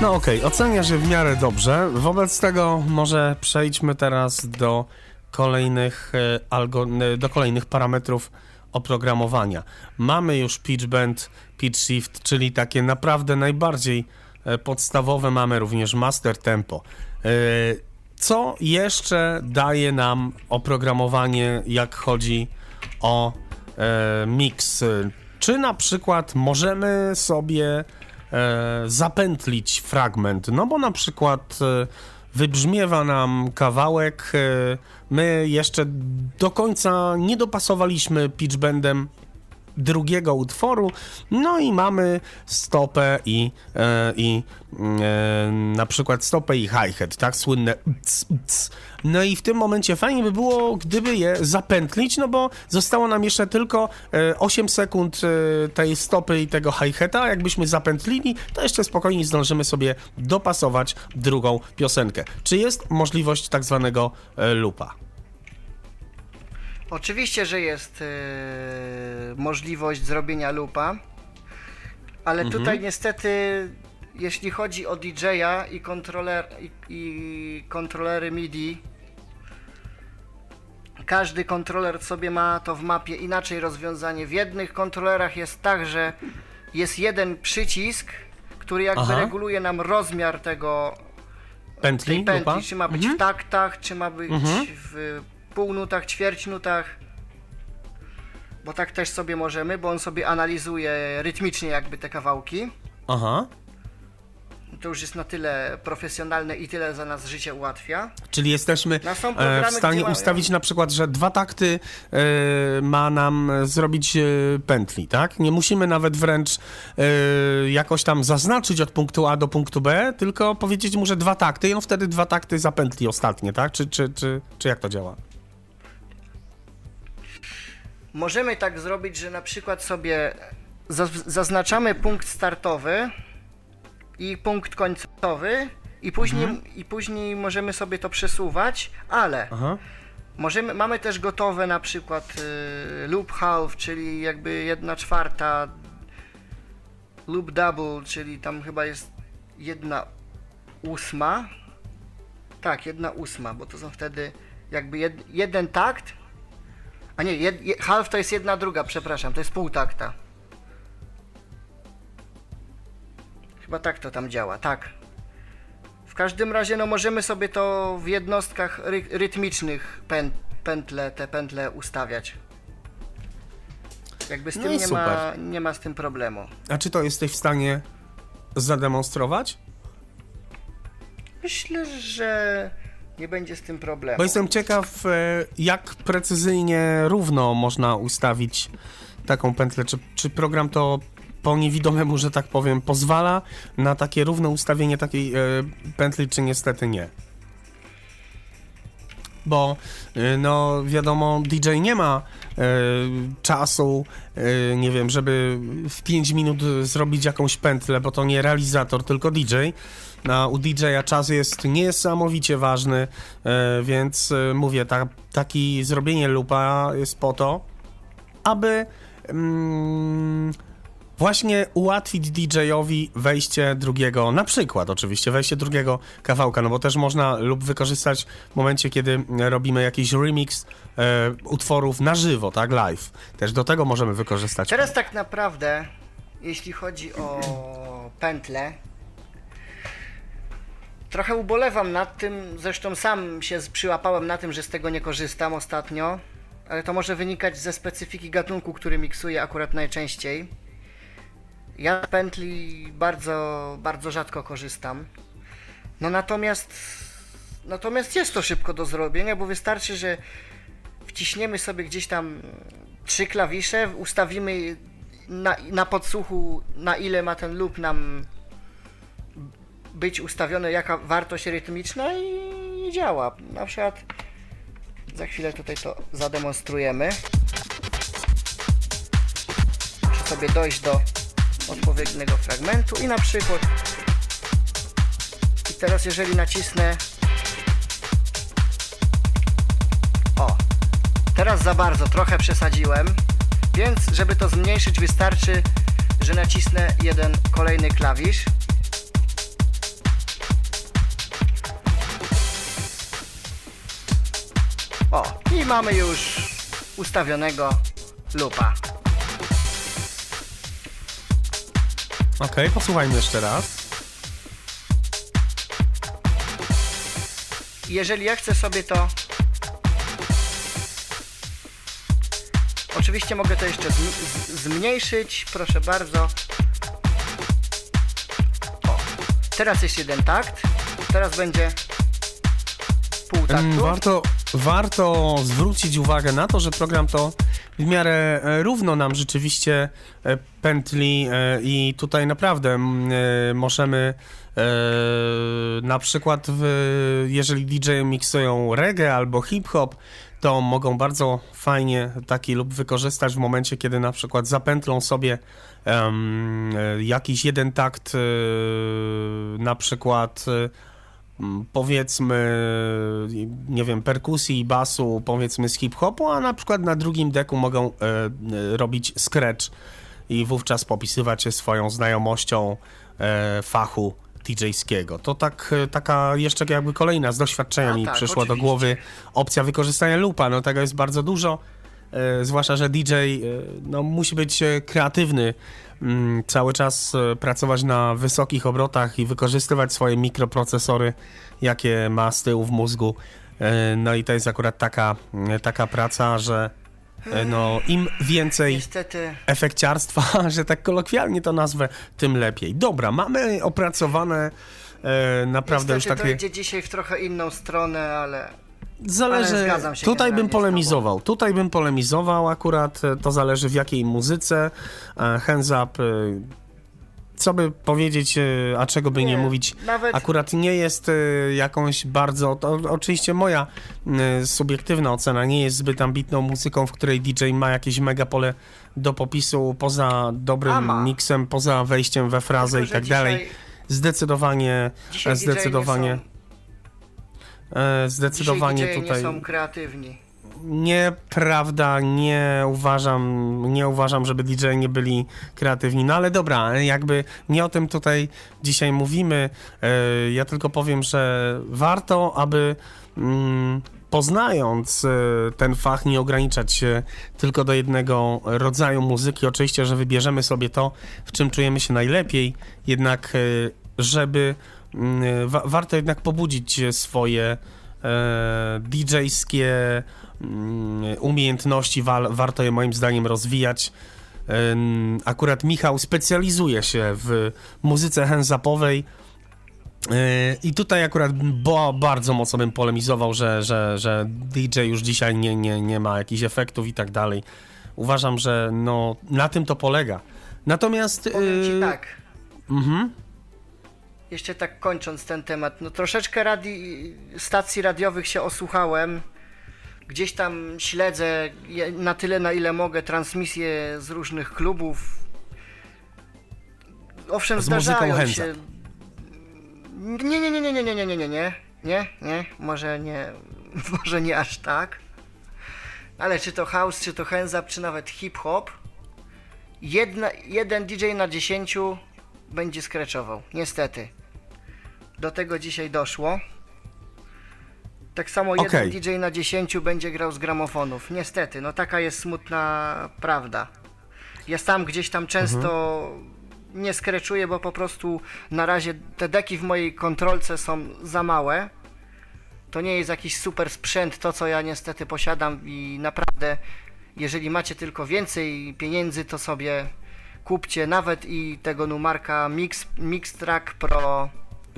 No okej, oceniasz że w miarę dobrze. Wobec tego może przejdźmy teraz do kolejnych, e, do kolejnych parametrów oprogramowania. Mamy już pitch bend, pitch shift, czyli takie naprawdę najbardziej e, podstawowe. Mamy również master tempo. E, Co jeszcze daje nam oprogramowanie, jak chodzi o mix? Czy na przykład możemy sobie zapętlić fragment? No bo na przykład wybrzmiewa nam kawałek, my jeszcze do końca nie dopasowaliśmy pitchbendem drugiego utworu, no i mamy stopę i, e, i e, na przykład stopę i hi-hat, tak, słynne cs, cs. No i w tym momencie fajnie by było, gdyby je zapętlić, no bo zostało nam jeszcze tylko e, 8 sekund e, tej stopy i tego hi-hata, jakbyśmy zapętlili, to jeszcze spokojnie zdążymy sobie dopasować drugą piosenkę. Czy jest możliwość tak zwanego e, loopa? Oczywiście, że jest e, możliwość zrobienia loopa, ale tutaj niestety, jeśli chodzi o DJ-a i, kontroler, i, i kontrolery MIDI, każdy kontroler sobie ma to w mapie. Inaczej rozwiązanie. W jednych kontrolerach jest tak, że jest jeden przycisk, który jakby Aha. reguluje nam rozmiar tego Pętli, tej pętli, czy ma być w taktach, czy ma być w półnutach, ćwierćnutach. Bo tak też sobie możemy, bo on sobie analizuje rytmicznie jakby te kawałki. Aha. To już jest na tyle profesjonalne i tyle za nas życie ułatwia. Czyli jesteśmy e, w programy, stanie gdzie mają- ustawić na przykład, że dwa takty e, ma nam zrobić e, pętli, tak? Nie musimy nawet wręcz jakoś tam zaznaczyć od punktu A do punktu B, tylko powiedzieć mu, że dwa takty i on wtedy dwa takty zapętli ostatnie, tak? Czy, czy, czy, czy jak to działa? Możemy tak zrobić, że na przykład sobie zaz- zaznaczamy punkt startowy i punkt końcowy i później, i później możemy sobie to przesuwać, ale Aha. Możemy, mamy też gotowe na przykład y, loop half, czyli jakby jedna czwarta, loop double, czyli tam chyba jest jedna ósma. Tak, jedna ósma, bo to są wtedy jakby jed, jeden takt, a nie, jed, je, half to jest jedna druga, przepraszam, to jest pół takta. Chyba tak to tam działa, tak. W każdym razie no możemy sobie to w jednostkach ry rytmicznych pę pętle, te pętle ustawiać. Jakby z No tym i nie, ma, super. nie ma z tym problemu. A czy to jesteś w stanie zademonstrować? Myślę, że nie będzie z tym problemu. Bo jestem ciekaw, e, jak precyzyjnie równo można ustawić taką pętlę. Czy, czy program to po niewidomemu, że tak powiem, pozwala na takie równe ustawienie takiej e, pętli, czy niestety nie? bo y, no wiadomo, DJ nie ma czasu, nie wiem, żeby w 5 minut zrobić jakąś pętlę, bo to nie realizator, tylko DJ. A u DJ-a czas jest niesamowicie ważny, y, więc y, mówię, ta, taki zrobienie lupa jest po to, aby mm, właśnie ułatwić DJ-owi wejście drugiego, na przykład oczywiście, wejście drugiego kawałka, no bo też można lub wykorzystać w momencie, kiedy robimy jakiś remix e, utworów na żywo, tak, live. Też do tego możemy wykorzystać. Teraz tak naprawdę, jeśli chodzi o pętle, trochę ubolewam nad tym, zresztą sam się przyłapałem na tym, że z tego nie korzystam ostatnio, ale to może wynikać ze specyfiki gatunku, który miksuję akurat najczęściej. Ja z pętli bardzo, bardzo rzadko korzystam. No natomiast, natomiast jest to szybko do zrobienia, bo wystarczy, że wciśniemy sobie gdzieś tam trzy klawisze, ustawimy na, na podsłuchu, na ile ma ten loop nam być ustawiony, jaka wartość rytmiczna i działa. Na przykład za chwilę tutaj to zademonstrujemy. Muszę sobie dojść do odpowiedniego fragmentu i na przykład i teraz jeżeli nacisnę o teraz za bardzo, trochę przesadziłem więc żeby to zmniejszyć wystarczy, że nacisnę jeden kolejny klawisz mamy już ustawionego loopa. Okej, posłuchajmy jeszcze raz. Jeżeli ja chcę sobie to. Oczywiście mogę to jeszcze zm- z- zmniejszyć, proszę bardzo. O, teraz jest jeden takt, teraz będzie pół Mm, taktu. Warto, warto zwrócić uwagę na to, że program to w miarę e, równo nam rzeczywiście e, pętli e, i tutaj naprawdę mm, możemy na przykład w, jeżeli DJ miksują reggae albo hip-hop, to mogą bardzo fajnie taki lub wykorzystać w momencie, kiedy na przykład zapętlą sobie e, jakiś jeden takt, na przykład powiedzmy, nie wiem, perkusji i basu, powiedzmy z hip-hopu, a na przykład na drugim deku mogą e, e, robić scratch i wówczas popisywać się swoją znajomością e, fachu DJ-skiego. To tak, e, taka jeszcze jakby kolejna z doświadczenia A mi tak, przyszła do głowy opcja wykorzystania loopa. No tego jest bardzo dużo, e, zwłaszcza, że DJ e, no, musi być kreatywny, cały czas e, pracować na wysokich obrotach i wykorzystywać swoje mikroprocesory, jakie ma z tyłu w mózgu. E, No i to jest akurat taka, e, taka praca, że e, no, im więcej Niestety efekciarstwa, że tak kolokwialnie to nazwę, tym lepiej. Dobra, mamy opracowane e, naprawdę Niestety już to takie... idzie dzisiaj w trochę inną stronę, ale Zależy. Ale zgadzam się tutaj bym polemizował. Tutaj bym polemizował akurat. e, To zależy w jakiej muzyce. E, Hands up. e, Co by powiedzieć, a czego by nie, Nie, mówić, nawet- akurat nie jest jakąś bardzo. To oczywiście moja subiektywna ocena nie jest zbyt ambitną muzyką, w której DJ ma jakieś mega pole do popisu, poza dobrym miksem, poza wejściem we frazę Tylko, i tak dalej. dzisiaj- Zdecydowanie, Dzisiaj zdecydowanie, DJ e, zdecydowanie dzisiaj tutaj. nie są kreatywni. Nieprawda, nie uważam, nie uważam, żeby DJ nie byli kreatywni. No ale dobra, jakby nie o tym tutaj dzisiaj mówimy. E, Ja tylko powiem, że warto, aby mm, poznając e, ten fach, nie ograniczać się tylko do jednego rodzaju muzyki. Oczywiście, że wybierzemy sobie to, w czym czujemy się najlepiej, jednak żeby wa- warto jednak pobudzić swoje e, DJ-skie mm, umiejętności, wa- warto je moim zdaniem rozwijać. Em, Akurat Michał specjalizuje się w muzyce hands-upowej e, i tutaj akurat bo, bardzo mocno bym polemizował, że, że, że DJ już dzisiaj nie, nie, nie ma jakichś efektów i tak dalej. Uważam, że no, na tym to polega. Natomiast... Powiem ci e, tak, mhm. Jeszcze tak kończąc ten temat, no troszeczkę radi- stacji radiowych się osłuchałem Gdzieś tam śledzę na tyle, na ile mogę, transmisje z różnych klubów. Owszem, Z zdarzają się. Nie, nie, nie, nie, nie, nie, nie, nie, nie, nie, nie, nie, może nie, może nie aż tak. Ale czy to house, czy to hands czy nawet hip-hop, jedna, jeden DJ na 10 będzie skreczował. Niestety. Do tego dzisiaj doszło. Tak samo jeden. DJ na 10 będzie grał z gramofonów. Niestety, no taka jest smutna prawda. Ja sam gdzieś tam często nie skreczuję, bo po prostu na razie te deki w mojej kontrolce są za małe. To nie jest jakiś super sprzęt, to co ja niestety posiadam i naprawdę, jeżeli macie tylko więcej pieniędzy, to sobie kupcie nawet i tego Numarka Mix, Mix Track Pro.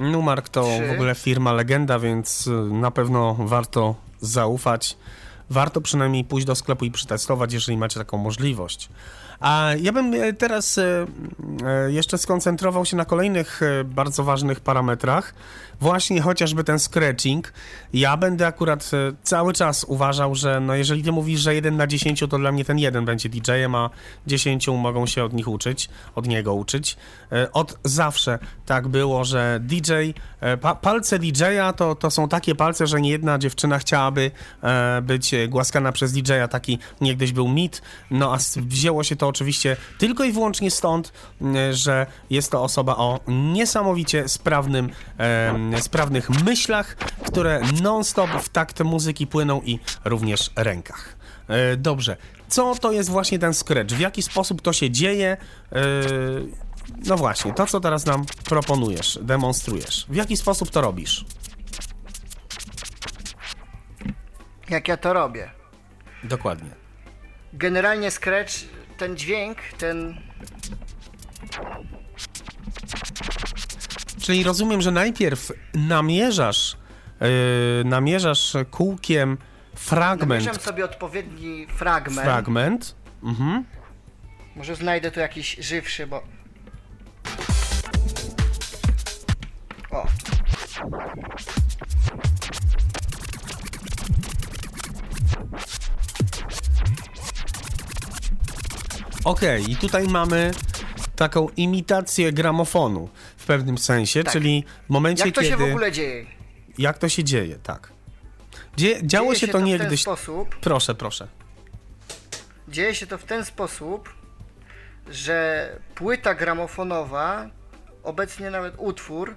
Numark to Trzy. w ogóle firma legenda, więc y, na pewno warto zaufać. Warto przynajmniej pójść do sklepu i przetestować, jeżeli macie taką możliwość. A ja bym e, teraz e, e, jeszcze skoncentrował się na kolejnych bardzo ważnych parametrach. Właśnie chociażby ten scratching. Ja będę akurat cały czas uważał, że no jeżeli ty mówisz, że 1 na 10, to dla mnie ten jeden będzie DJ-em, a 10 mogą się od nich uczyć, od niego uczyć. Od zawsze tak było, że DJ, pa, palce DJ-a to, to są takie palce, że nie jedna dziewczyna chciałaby być głaskana przez DJ-a. Taki niegdyś był mit. No a wzięło się to oczywiście tylko i wyłącznie stąd, że jest to osoba o niesamowicie sprawnym, em, sprawnych myślach, które non-stop w takt muzyki płyną i również rękach. E, Dobrze. Co to jest właśnie ten scratch? W jaki sposób to się dzieje? E, No właśnie, to co teraz nam proponujesz, demonstrujesz. W jaki sposób to robisz? Jak ja to robię? Dokładnie. Generalnie Scratch, ten dźwięk, ten Czyli rozumiem, że najpierw namierzasz, yy, namierzasz kółkiem fragment, Namierzam sobie odpowiedni fragment. fragment. Mhm. Może znajdę tu jakiś żywszy, bo... O, Okej, i tutaj mamy taką imitację gramofonu w pewnym sensie, Tak. czyli w momencie, jak to kiedy... się w ogóle dzieje? Jak to się dzieje, tak. Dzie... Działo Dzieje się, to w ten niegdyś... sposób, Proszę, proszę. dzieje się to w ten sposób, że płyta gramofonowa, obecnie nawet utwór,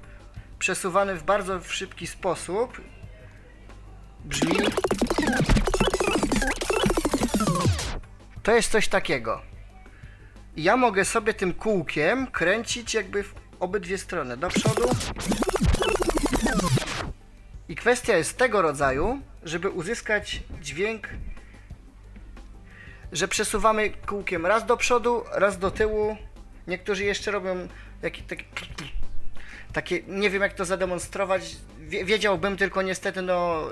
przesuwany w bardzo szybki sposób, brzmi... To jest coś takiego. Ja mogę sobie tym kółkiem kręcić jakby w obydwie strony, do przodu. I kwestia jest tego rodzaju, żeby uzyskać dźwięk że przesuwamy kółkiem raz do przodu, raz do tyłu. Niektórzy jeszcze robią taki, taki, takie, nie wiem jak to zademonstrować. Wie- Wiedziałbym, tylko niestety, no,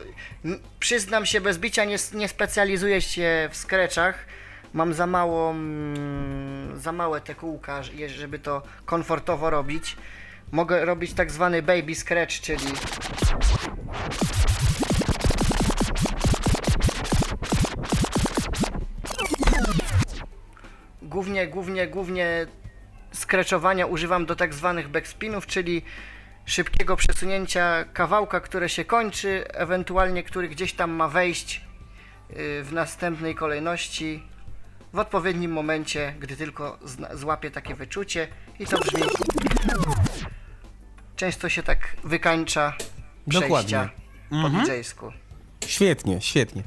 przyznam się bez bicia, nie, nie specjalizuję się w skreczach. Mam za mało, mm, za małe te kółka, żeby to komfortowo robić. Mogę robić tak zwany baby scratch, czyli głównie, głównie, głównie skreczowania używam do tak zwanych backspinów, czyli szybkiego przesunięcia kawałka, które się kończy, ewentualnie który gdzieś tam ma wejść y, w następnej kolejności w odpowiednim momencie, gdy tylko złapie takie wyczucie i to brzmi często się tak wykańcza przejścia Dokładnie. Mhm. po DJ-sku. Świetnie, świetnie.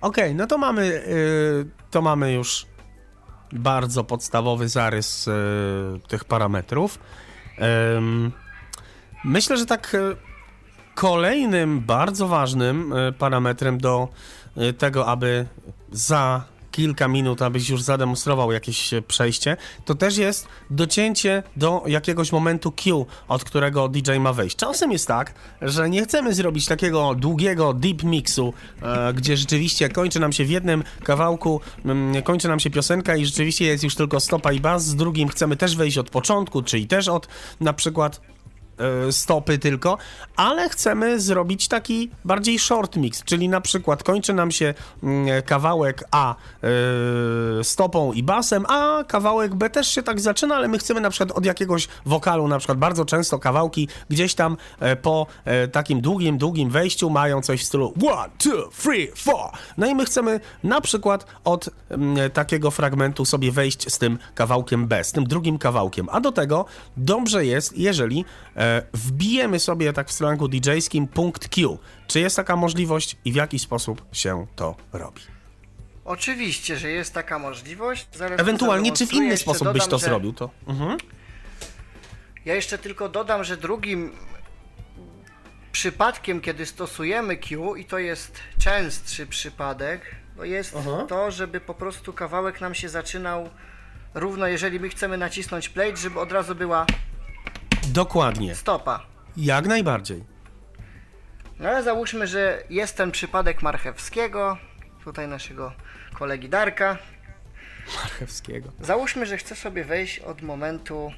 Okej, no to mamy, y, to mamy już bardzo podstawowy zarys y, tych parametrów. Ym, myślę, że tak y, kolejnym bardzo ważnym y, parametrem do y, tego, aby za kilka minut, abyś już zademonstrował jakieś e, przejście, to też jest docięcie do jakiegoś momentu Q, od którego DJ ma wejść. Czasem jest tak, że nie chcemy zrobić takiego długiego deep mixu, e, gdzie rzeczywiście kończy nam się w jednym kawałku, mm, kończy nam się piosenka i rzeczywiście jest już tylko stopa i bas, z drugim chcemy też wejść od początku, czyli też od na przykład stopy tylko, ale chcemy zrobić taki bardziej short mix, czyli na przykład kończy nam się mm, kawałek A e, stopą i basem, a kawałek B też się tak zaczyna, ale my chcemy na przykład od jakiegoś wokalu, na przykład bardzo często kawałki gdzieś tam e, po e, takim długim, długim wejściu mają coś w stylu one, two, three, four. No i my chcemy na przykład od mm, takiego fragmentu sobie wejść z tym kawałkiem B, z tym drugim kawałkiem. A do tego dobrze jest, jeżeli e, wbijemy sobie tak w slangu DJ-skim punkt Q. Czy jest taka możliwość i w jaki sposób się to robi? Oczywiście, że jest taka możliwość. Zaraz Ewentualnie, czy w inny sposób byś dodam, to że- zrobił? To. Mhm. Ja jeszcze tylko dodam, że drugim przypadkiem, kiedy stosujemy Q, i to jest częstszy przypadek, to jest Aha. to, żeby po prostu kawałek nam się zaczynał równo, jeżeli my chcemy nacisnąć play, żeby od razu była Dokładnie. stopa. Jak najbardziej. No ale załóżmy, że jest ten przypadek Marchewskiego, tutaj naszego kolegi Darka. Marchewskiego. Załóżmy, że chcę sobie wejść od momentu.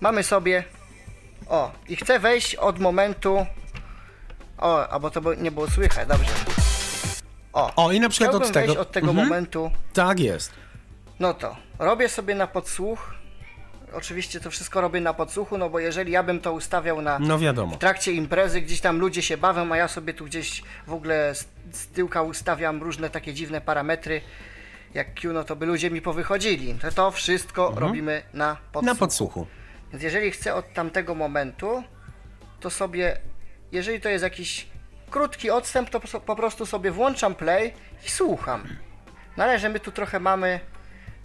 Mamy sobie. O, i chcę wejść od momentu. O, albo to nie było słychać, dobrze. O, O, i na przykład od tego. wejść od tego Mhm. momentu. Tak jest. No to robię sobie na podsłuch. Oczywiście to wszystko robię na podsłuchu, no bo jeżeli ja bym to ustawiał na No wiadomo. w trakcie imprezy, gdzieś tam ludzie się bawią, a ja sobie tu gdzieś w ogóle z, z tyłka ustawiam różne takie dziwne parametry, jak Q, no to by ludzie mi powychodzili. To, to wszystko robimy na podsłuchu. Mhm. Na podsłuchu. Więc jeżeli chcę od tamtego momentu, to sobie, jeżeli to jest jakiś krótki odstęp, to po- prostu sobie włączam play i słucham. No ale że my tu trochę mamy,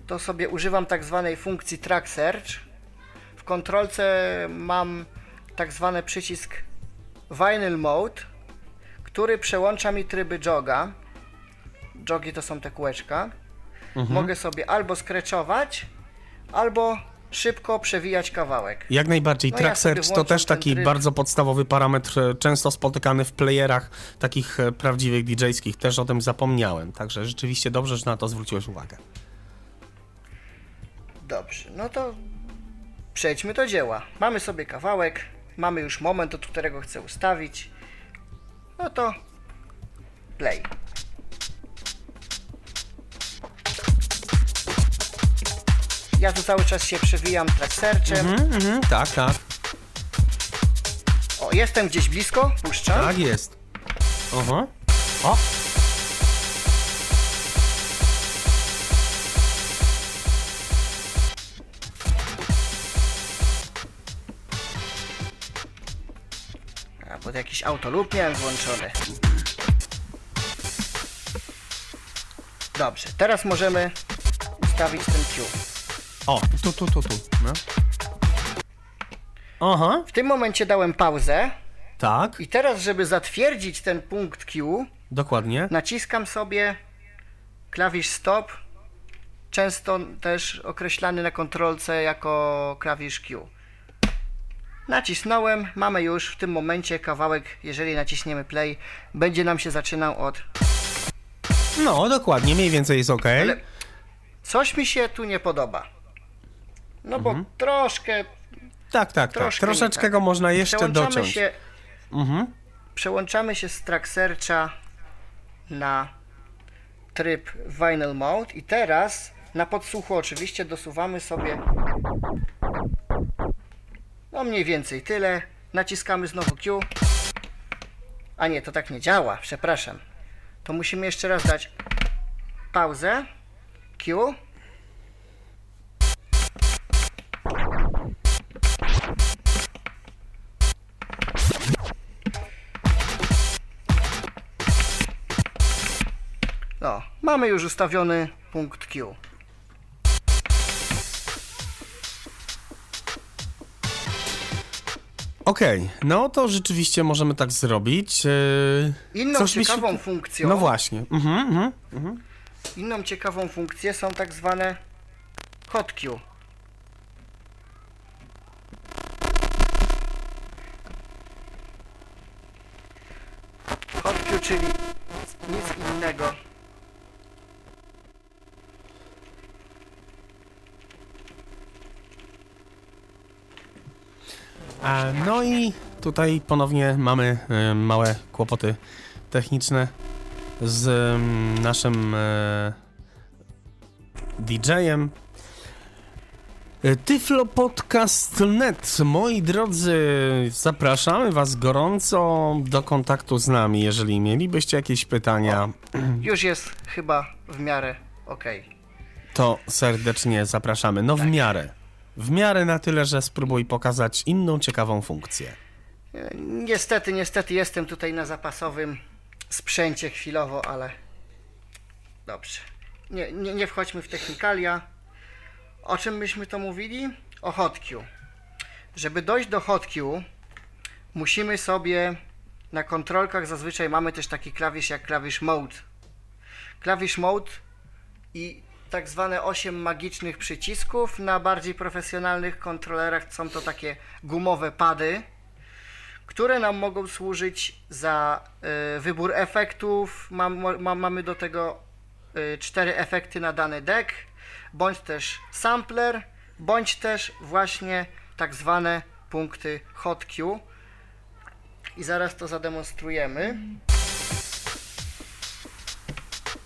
to sobie używam tak zwanej funkcji track search. W kontrolce mam tak zwany przycisk vinyl mode, który przełącza mi tryby joga. Jogi to są te kółeczka. Mogę sobie albo skreczować, albo szybko przewijać kawałek. Jak najbardziej. No ja Track sobie search to też taki tryb. bardzo podstawowy parametr, e, często spotykany w playerach takich e, prawdziwych DJ-skich. Też o tym zapomniałem. Także rzeczywiście dobrze, że na to zwróciłeś uwagę. Dobrze, no to przejdźmy do dzieła. Mamy sobie kawałek, mamy już moment, od którego chcę ustawić. No to play. Ja tu cały czas się przewijam track searchem. Mhm, tak, tak. O, jestem gdzieś blisko, puszczam. Tak jest. Aha. O! A, pod jakiś autoloop miałem włączony. Dobrze, teraz możemy ustawić ten Q. O, tu, tu, tu, tu. No. Aha, W tym momencie dałem pauzę tak, i teraz, żeby zatwierdzić ten punkt Q, dokładnie. naciskam sobie klawisz stop, często też określany na kontrolce jako klawisz Q. Nacisnąłem, mamy już w tym momencie kawałek, jeżeli naciśniemy play, będzie nam się zaczynał od... No, dokładnie, mniej więcej jest ok. Ale coś mi się tu nie podoba. No bo troszkę, Tak, tak, tak. troszkę nie Troszeczkę tak. go można jeszcze przełączamy dociąć. się, Mhm. przełączamy się z track searcha na tryb vinyl mode i teraz na podsłuchu oczywiście dosuwamy sobie no mniej więcej tyle. Naciskamy znowu Q. A nie, to tak nie działa, przepraszam. To musimy jeszcze raz dać pauzę. Q. mamy już ustawiony punkt Q. Okej, no to rzeczywiście możemy tak zrobić. Yy, Inną się ciekawą tu- funkcją, No właśnie. Mhm, mhm. inną ciekawą funkcję są tak zwane hot Q. Hot Q, czyli nic innego A, no i tutaj ponownie mamy małe kłopoty techniczne z naszym e, DJ-em. E, Tyflopodcast.net Moi drodzy, zapraszamy Was gorąco do kontaktu z nami, jeżeli mielibyście jakieś pytania, Już jest chyba w miarę okej. to serdecznie zapraszamy. No w miarę. W miarę na tyle, że spróbuj pokazać inną ciekawą funkcję. E, Niestety, niestety jestem tutaj na zapasowym sprzęcie chwilowo, ale dobrze. Nie, nie, nie wchodźmy w technikalia. O czym myśmy to mówili? O hotkeyu. Żeby dojść do hotkeyu, musimy sobie na kontrolkach zazwyczaj mamy też taki klawisz jak klawisz mode. Klawisz mode i tak zwane 8 magicznych przycisków. Na bardziej profesjonalnych kontrolerach są to takie gumowe pady które nam mogą służyć za y, wybór efektów. Mam, ma, mamy do tego y, cztery efekty na dany deck, bądź też sampler, bądź też właśnie tak zwane punkty hot Q. I zaraz to zademonstrujemy.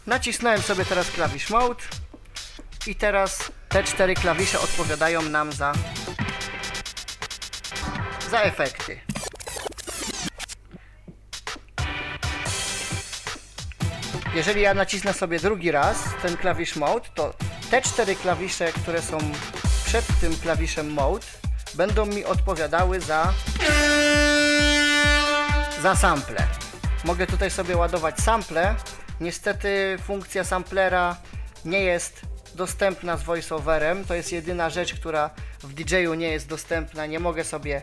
Nacisnąłem sobie teraz klawisz mode i teraz te cztery klawisze odpowiadają nam za za efekty. Jeżeli ja nacisnę sobie drugi raz ten klawisz Mode, to te cztery klawisze, które są przed tym klawiszem Mode, będą mi odpowiadały za za sample. Mogę tutaj sobie ładować sample. Niestety funkcja samplera nie jest dostępna z voiceoverem. To jest jedyna rzecz, która w DJ-u nie jest dostępna. Nie mogę sobie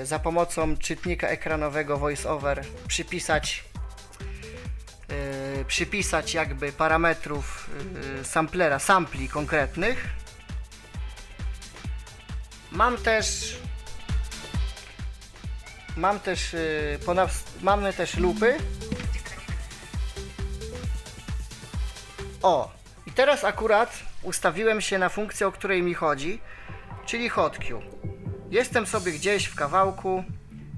yy, za pomocą czytnika ekranowego voiceover przypisać yy, przypisać jakby parametrów yy, samplera, sampli konkretnych. Mam też mam też yy, ponad, mamy też lupy. O, i teraz akurat ustawiłem się na funkcję, o której mi chodzi, czyli hotkew. Jestem sobie gdzieś w kawałku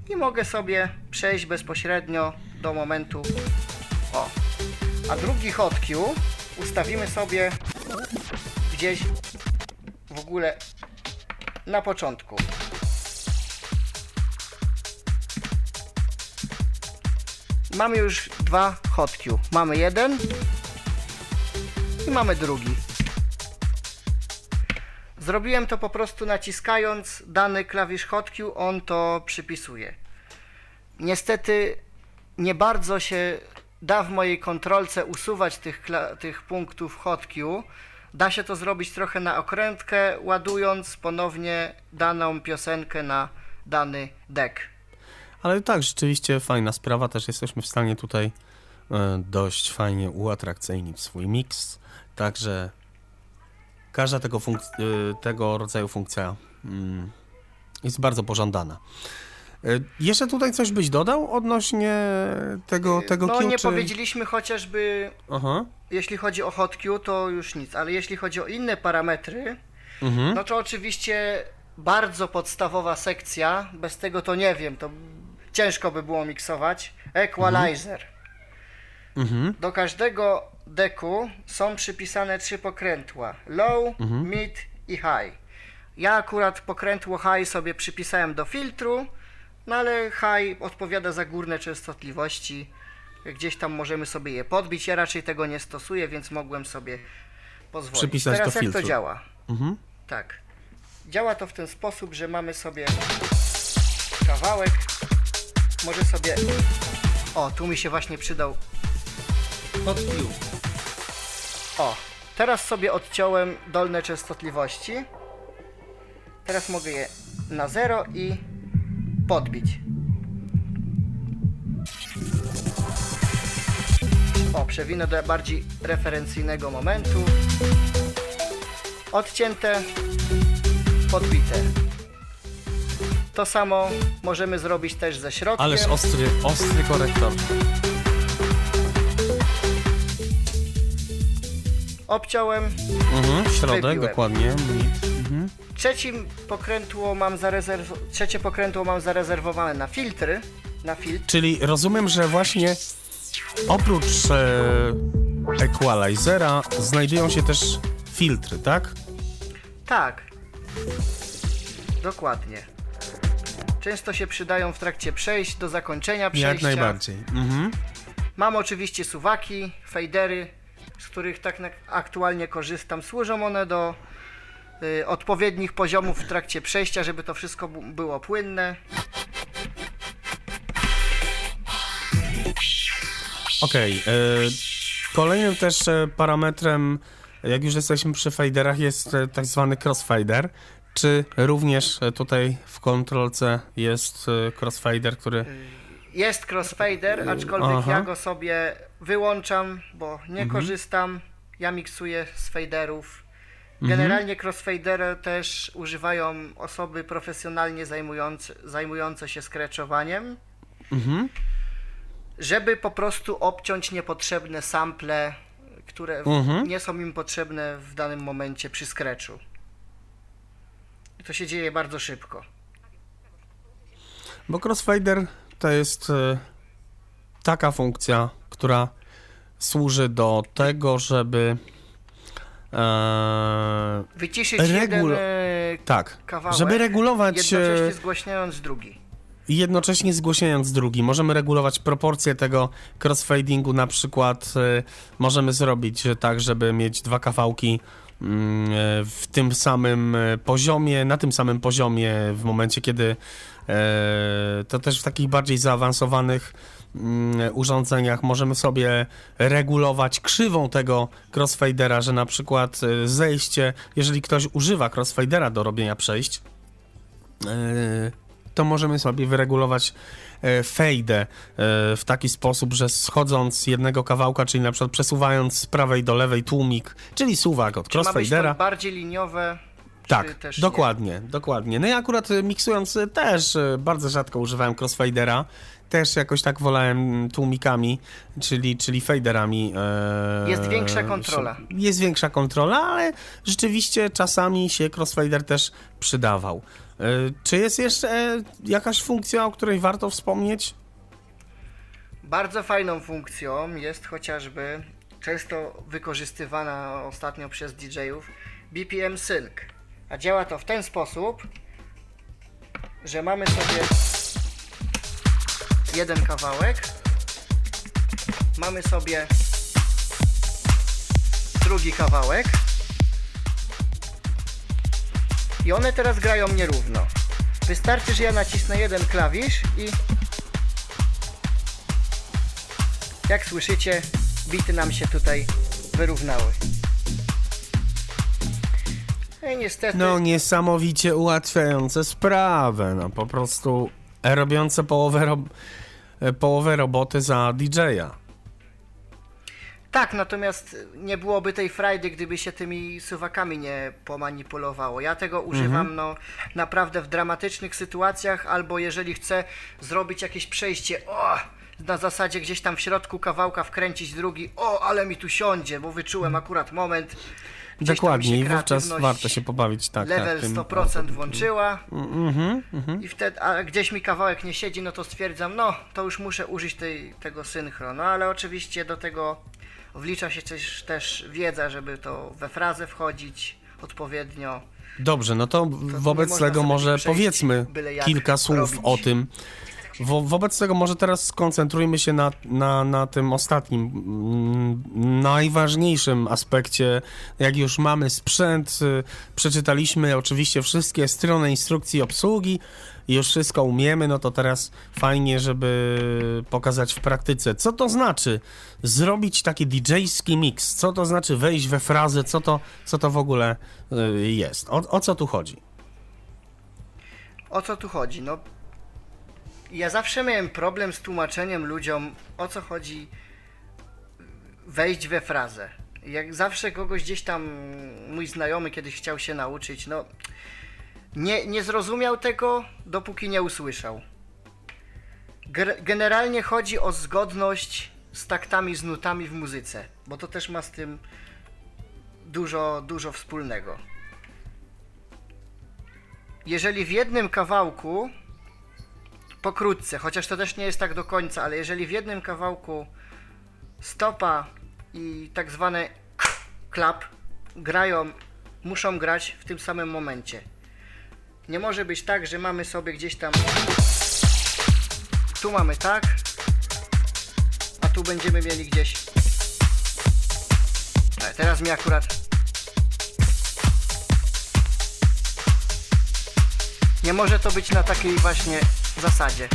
i mogę sobie przejść bezpośrednio do momentu o. A drugi hotkew ustawimy sobie gdzieś w ogóle na początku. Mamy już dwa hotkew. Mamy jeden i mamy drugi. Zrobiłem to po prostu naciskając dany klawisz hotkew, on to przypisuje. Niestety nie bardzo się da w mojej kontrolce usuwać tych, tych punktów hotkew. Da się to zrobić trochę na okrętkę, ładując ponownie daną piosenkę na dany deck. Ale tak, rzeczywiście fajna sprawa, też jesteśmy w stanie tutaj e, dość fajnie uatrakcyjnić swój miks, także każda tego, e, tego rodzaju funkcja mm, jest bardzo pożądana. E, Jeszcze tutaj coś byś dodał odnośnie tego, tego no Q, nie czy... powiedzieliśmy chociażby, Aha. jeśli chodzi o hotkew, to już nic, ale jeśli chodzi o inne parametry, Mhm. no to oczywiście bardzo podstawowa sekcja, bez tego to nie wiem, to ciężko by było miksować. Equalizer. Mhm. Do każdego deku są przypisane trzy pokrętła: low, mid i high. Ja akurat pokrętło high sobie przypisałem do filtru, no ale high odpowiada za górne częstotliwości. Gdzieś tam możemy sobie je podbić. Ja raczej tego nie stosuję, więc mogłem sobie pozwolić. Przypisać Teraz do jak to filtru. działa? Mhm. Tak. Działa to w ten sposób, że mamy sobie kawałek. Może sobie. O, tu mi się właśnie przydał view. O, teraz sobie odciąłem dolne częstotliwości. Teraz mogę je na zero i podbić. O, przewinę do bardziej referencyjnego momentu. Odcięte, podbite. To samo możemy zrobić też ze środkiem. Ależ ostry, ostry korektor. Obciąłem, Mhm. Środek, Wybiłem. dokładnie. Mhm. trzecim pokrętło mam zarezerw... trzecie pokrętło mam zarezerwowane na filtry, na filtr. Czyli rozumiem, że właśnie oprócz e, equalizera znajdują się też filtry, tak? Tak. Dokładnie. Często się przydają w trakcie przejść do zakończenia przejścia. Jak najbardziej. Mhm. Mam oczywiście suwaki, fadery, z których tak aktualnie korzystam. Służą one do y, odpowiednich poziomów w trakcie przejścia, żeby to wszystko było płynne. Okej. e, Kolejnym też e, parametrem, jak już jesteśmy przy faderach, jest e, tak zwany crossfader. Czy również e, tutaj w kontrolce jest crossfader, który... Jest crossfader, aczkolwiek Aha. ja go sobie wyłączam, bo nie Mhm. korzystam. Ja miksuję z faderów. Mhm. Generalnie crossfadery też używają osoby profesjonalnie zajmujące, zajmujące się skreczowaniem, Mhm. żeby po prostu obciąć niepotrzebne sample, które Mhm. nie są im potrzebne w danym momencie przy. I to się dzieje bardzo szybko. Bo crossfader to jest e, taka funkcja, która służy do tego, żeby e, Wyciszyć Regul- jeden e, tak, kawałek, żeby regulować e, jednocześnie zgłaśniając drugi. jednocześnie zgłaszając drugi. Możemy regulować proporcje tego crossfadingu, na przykład e, możemy zrobić tak, żeby mieć dwa kawałki mm, e, w tym samym poziomie, na tym samym poziomie w momencie, kiedy to też w takich bardziej zaawansowanych urządzeniach możemy sobie regulować krzywą tego crossfadera, że na przykład e, zejście, jeżeli ktoś używa crossfadera do robienia przejść, e, to możemy sobie wyregulować e, fejdę e, w taki sposób, że schodząc z jednego kawałka, czyli na przykład przesuwając z prawej do lewej tłumik, czyli suwak od crossfadera. bardziej liniowe? Tak, też nie? dokładnie, dokładnie. No i akurat miksując też bardzo rzadko używałem crossfadera. Też jakoś tak wolałem tłumikami, czyli, czyli faderami. e, Jest większa kontrola. Jest większa kontrola, ale rzeczywiście czasami się crossfader też przydawał. E, Czy jest jeszcze e, jakaś funkcja, o której warto wspomnieć? Bardzo fajną funkcją jest chociażby często wykorzystywana ostatnio przez DJ-ów BPM Sync. A działa to w ten sposób, że mamy sobie jeden kawałek, mamy sobie drugi kawałek i one teraz grają nierówno. Wystarczy, że ja nacisnę jeden klawisz i jak słyszycie, bity nam się tutaj wyrównały. I niestety, No niesamowicie ułatwiające sprawę, no po prostu e, robiące połowę, rob połowę roboty za DJ-a. tak, natomiast nie byłoby tej frajdy, gdyby się tymi suwakami nie pomanipulowało. Ja tego używam no naprawdę w dramatycznych sytuacjach, albo jeżeli chcę zrobić jakieś przejście, o, na zasadzie gdzieś tam w środku kawałka wkręcić drugi, o, ale mi tu siądzie, bo wyczułem akurat moment. Gdzieś Dokładnie, i wówczas warto się pobawić tak. level tak, tym- 100% włączyła Mhm, mhm. i wtedy, a gdzieś mi kawałek nie siedzi, no to stwierdzam, no to już muszę użyć tej, tego synchro. No ale oczywiście do tego wlicza się też, też wiedza, żeby to we frazę wchodzić odpowiednio. Dobrze, no to wobec można tego może powiedzmy kilka słów robić. o tym. Wo wobec tego może teraz skoncentrujmy się na, na, na tym ostatnim, mm, najważniejszym aspekcie. Jak już mamy sprzęt, y, przeczytaliśmy oczywiście wszystkie strony instrukcji obsługi już wszystko umiemy, no to teraz fajnie, żeby pokazać w praktyce, co to znaczy zrobić taki DJ-ski mix, co to znaczy wejść we frazę, co to, co to w ogóle y, jest, o, o co tu chodzi. O co tu chodzi? No, ja zawsze miałem problem z tłumaczeniem ludziom, o co chodzi wejść we frazę. Jak zawsze kogoś gdzieś tam mój znajomy kiedyś chciał się nauczyć, no nie, nie zrozumiał tego, dopóki nie usłyszał. Generalnie chodzi o zgodność z taktami, z nutami w muzyce, bo to też ma z tym dużo, dużo wspólnego. jeżeli w jednym kawałku, pokrótce, chociaż to też nie jest tak do końca, ale jeżeli w jednym kawałku stopa i tak zwane klap grają, muszą grać w tym samym momencie. Nie może być tak, że mamy sobie gdzieś tam. Tu mamy tak, a tu będziemy mieli gdzieś. Ale teraz mi akurat. Nie może to być na takiej właśnie zasadzie.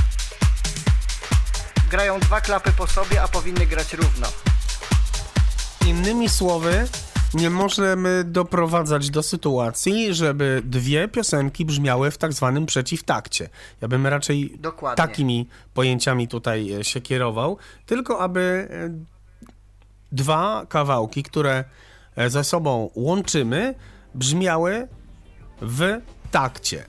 Grają dwa klapy po sobie, a powinny grać równo. Innymi słowy, nie możemy doprowadzać do sytuacji, żeby dwie piosenki brzmiały w tak zwanym przeciwtakcie. Ja bym raczej Dokładnie. takimi pojęciami tutaj e, się kierował, tylko aby e, dwa kawałki, które e, ze sobą łączymy, brzmiały w takcie.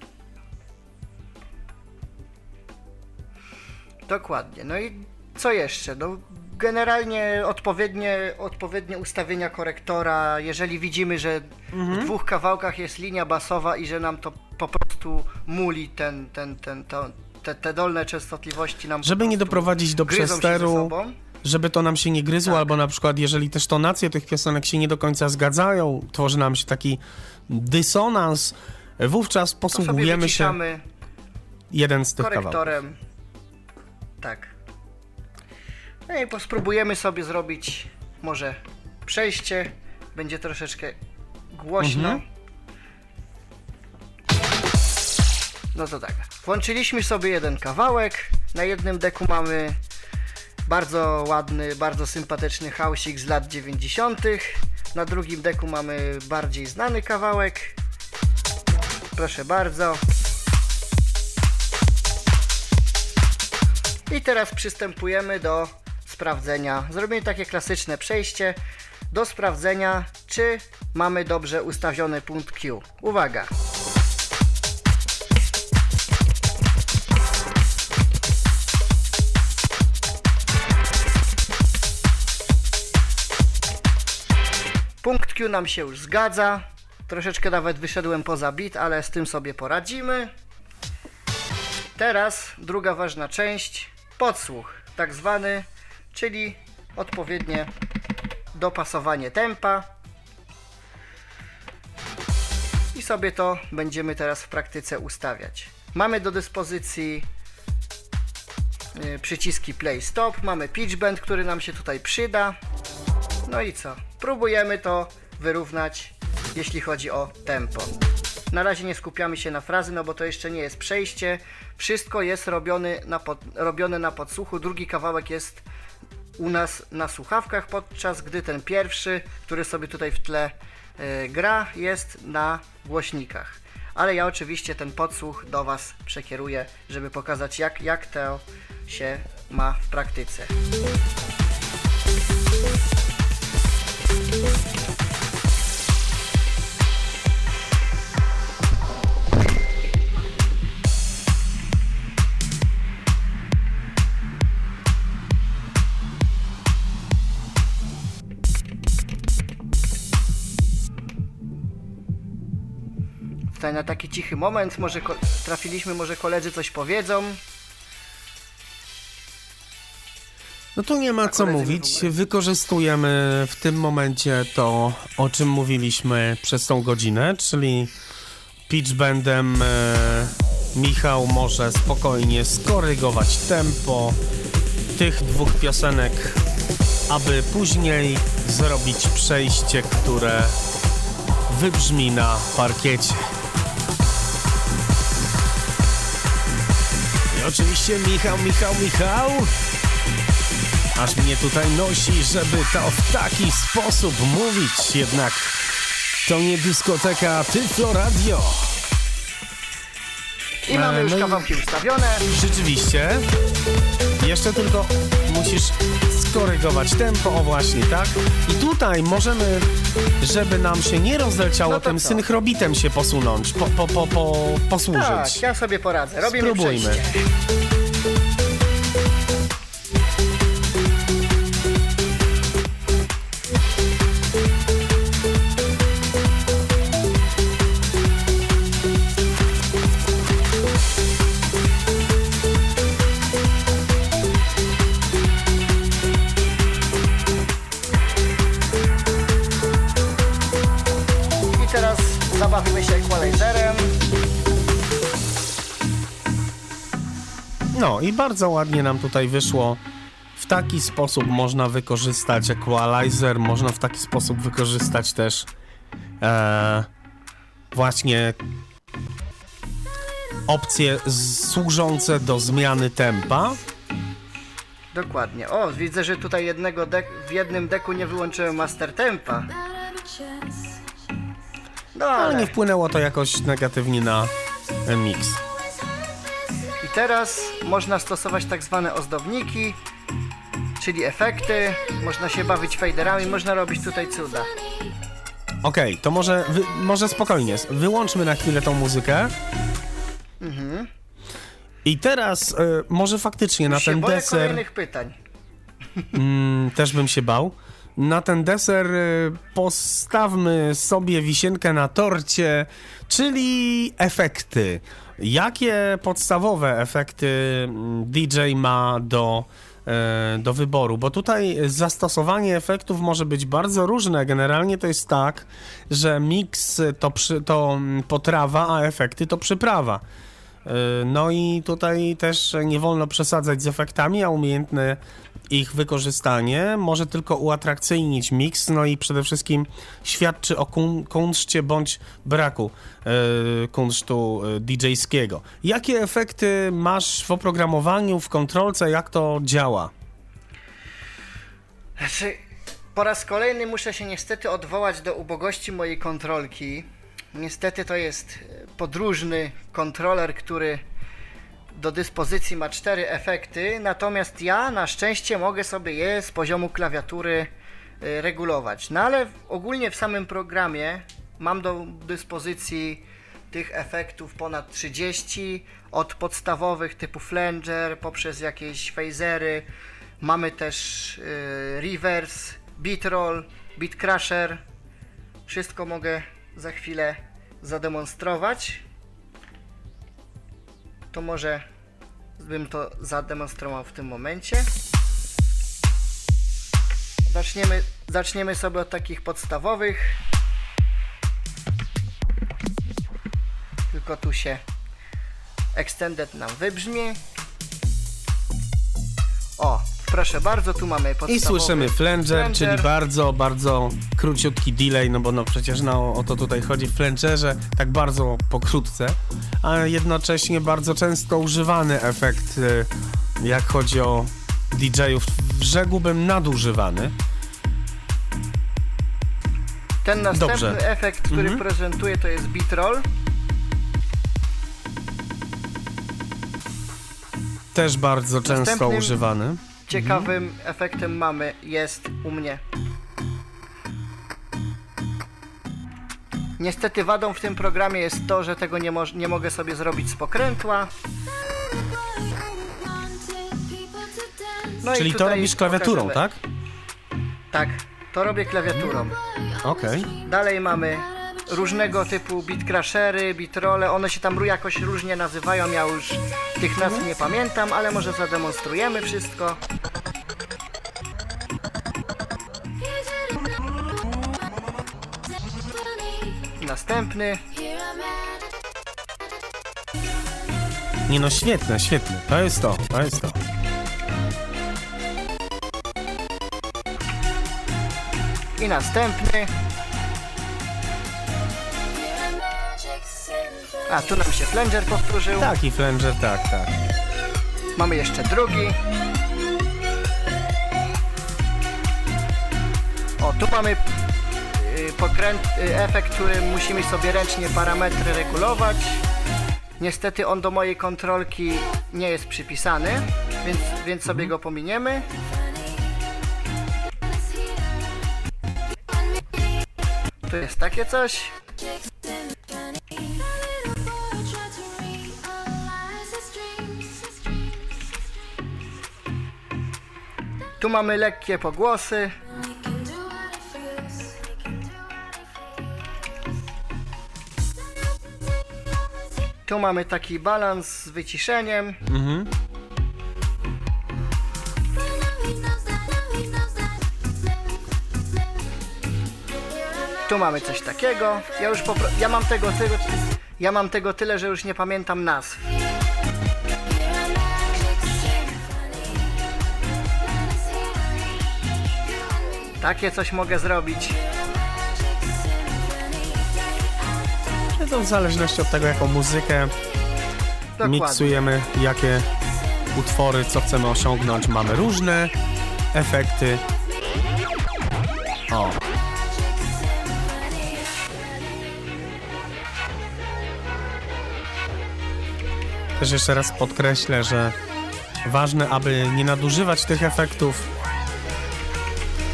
Dokładnie. No i co jeszcze? No, generalnie odpowiednie, odpowiednie ustawienia korektora. Jeżeli widzimy, że w dwóch kawałkach jest linia basowa i że nam to po prostu muli ten, ten, ten, to, te, te dolne częstotliwości nam Żeby nie doprowadzić do przesteru, żeby to nam się nie gryzło, Tak. albo na przykład jeżeli też tonacje tych piosenek się nie do końca zgadzają, tworzy nam się taki dysonans, wówczas posługujemy się jeden z tych kawałków. Tak. No i spróbujemy sobie zrobić może przejście. Będzie troszeczkę głośno. Mhm. No to tak. Włączyliśmy sobie jeden kawałek. Na jednym deku mamy bardzo ładny, bardzo sympatyczny hausik z lat 90. Na drugim deku mamy bardziej znany kawałek. Proszę bardzo. I teraz przystępujemy do sprawdzenia. Zrobimy takie klasyczne przejście do sprawdzenia, czy mamy dobrze ustawiony punkt Q. Uwaga! Punkt Q nam się już zgadza. Troszeczkę nawet wyszedłem poza bit, ale z tym sobie poradzimy. Teraz druga ważna część, podsłuch, tak zwany, czyli odpowiednie dopasowanie tempa. I sobie to będziemy teraz w praktyce ustawiać. Mamy do dyspozycji y, przyciski play stop, mamy pitch bend, który nam się tutaj przyda. No i co? Próbujemy to wyrównać, jeśli chodzi o tempo. Na razie nie skupiamy się na frazy, no bo to jeszcze nie jest przejście. Wszystko jest robione na, pod, robione na podsłuchu. Drugi kawałek jest u nas na słuchawkach, podczas gdy ten pierwszy, który sobie tutaj w tle e, gra, jest na głośnikach. Ale ja oczywiście ten podsłuch do Was przekieruję, żeby pokazać jak, jak to się ma w praktyce. Tutaj na taki cichy moment, może trafiliśmy, może koledzy coś powiedzą. No tu nie ma co mówić. Wykorzystujemy w tym momencie to, o czym mówiliśmy przez tą godzinę, czyli pitch bandem e, Michał może spokojnie skorygować tempo tych dwóch piosenek, aby później zrobić przejście, które wybrzmi na parkiecie. Oczywiście Michał, Michał, Michał Aż mnie tutaj nosi, żeby to w taki sposób mówić, jednak to nie dyskoteka Tyflo Radio. I mamy E, już no kawałki ustawione. Rzeczywiście, jeszcze tylko musisz skorygować tempo, o właśnie, tak? I tutaj możemy, żeby nam się nie rozleciało, No tym co? synchrobitem się posunąć, po, po, po, po, posłużyć. Tak, ja sobie poradzę. Robimy Spróbujmy. przejście. Bardzo ładnie nam tutaj wyszło. W taki sposób można wykorzystać equalizer, można w taki sposób wykorzystać też e, właśnie opcje służące do zmiany tempa. Dokładnie. O, widzę, że tutaj jednego dek w jednym deku nie wyłączyłem master tempa. No Ale ale nie wpłynęło to jakoś negatywnie na mix. Teraz można stosować tak zwane ozdowniki, czyli efekty. Można się bawić faderami, można robić tutaj cuda. Okej, to może, wy, może spokojnie. Wyłączmy na chwilę tą muzykę. I teraz e, może faktycznie na Już ten boję deser kolejnych pytań. mm, też bym się bał. Na ten deser e, postawmy sobie wisienkę na torcie, czyli efekty. Jakie podstawowe efekty mm, DJ ma do, e, do wyboru? Bo tutaj zastosowanie efektów może być bardzo różne. Generalnie to jest tak, że mix to, to mm, potrawa, a efekty to przyprawa. Y, No i tutaj też nie wolno przesadzać z efektami, a umiejętne ich wykorzystanie może tylko uatrakcyjnić miks, no i przede wszystkim świadczy o kun- kunszcie bądź braku y, kunsztu y, DJ-skiego. Jakie efekty masz w oprogramowaniu, w kontrolce, jak to działa? Znaczy, po raz kolejny muszę się niestety odwołać do ubogości mojej kontrolki. Niestety to jest e, podróżny kontroler, który do dyspozycji ma cztery efekty, natomiast ja na szczęście mogę sobie je z poziomu klawiatury e, regulować. No ale ogólnie w samym programie mam do dyspozycji tych efektów ponad 30, od podstawowych typu flanger, poprzez jakieś phasery, mamy też y, reverse, beat crusher. Wszystko mogę za chwilę zademonstrować. To może bym to zademonstrował w tym momencie. Zaczniemy, zaczniemy sobie od takich podstawowych. Tylko tu się extended nam wybrzmi. O, proszę bardzo, tu mamy podstawowy I słyszymy flanger, flanger. czyli bardzo, bardzo króciutki delay, no bo no przecież no, o to tutaj chodzi w flangerze, tak bardzo pokrótce, a jednocześnie bardzo często używany efekt, y, jak chodzi o DJ-ów, rzekłbym nadużywany. Ten następny Dobrze. efekt, który Mhm. prezentuję, to jest beat roll. Też bardzo często Następnym- używany. Ciekawym Mhm. efektem mamy jest u mnie. Niestety wadą w tym programie jest to, że tego nie, moż- nie mogę sobie zrobić z pokrętła. No Czyli to robisz klawiaturą, pokażemy- tak? Tak, to robię klawiaturą. Okej. Dalej mamy różnego typu beat rolle, one się tam jakoś różnie nazywają, ja już tych nazw nie pamiętam, ale może zademonstrujemy wszystko. Następny, Nie no, świetne, świetne. To jest to, to jest to. i następny. A, tu nam się flanger powtórzył. Tak, i flanger, tak, tak. Mamy jeszcze drugi. O, tu mamy y, pokręt, y, efekt, który musimy sobie ręcznie parametry regulować. Niestety on do mojej kontrolki nie jest przypisany, więc, więc sobie go pominiemy. Tu jest takie coś. Tu mamy lekkie pogłosy. Tu mamy taki balans z wyciszeniem. Mhm. Tu mamy coś takiego. Ja już popro- ja mam tego tyle, ja mam tego tyle, że już nie pamiętam nazw. Takie coś mogę zrobić. To w zależności od tego, jaką muzykę Dokładnie. miksujemy, jakie utwory, co chcemy osiągnąć. Mamy różne efekty. O. Też jeszcze raz podkreślę, że ważne, aby nie nadużywać tych efektów,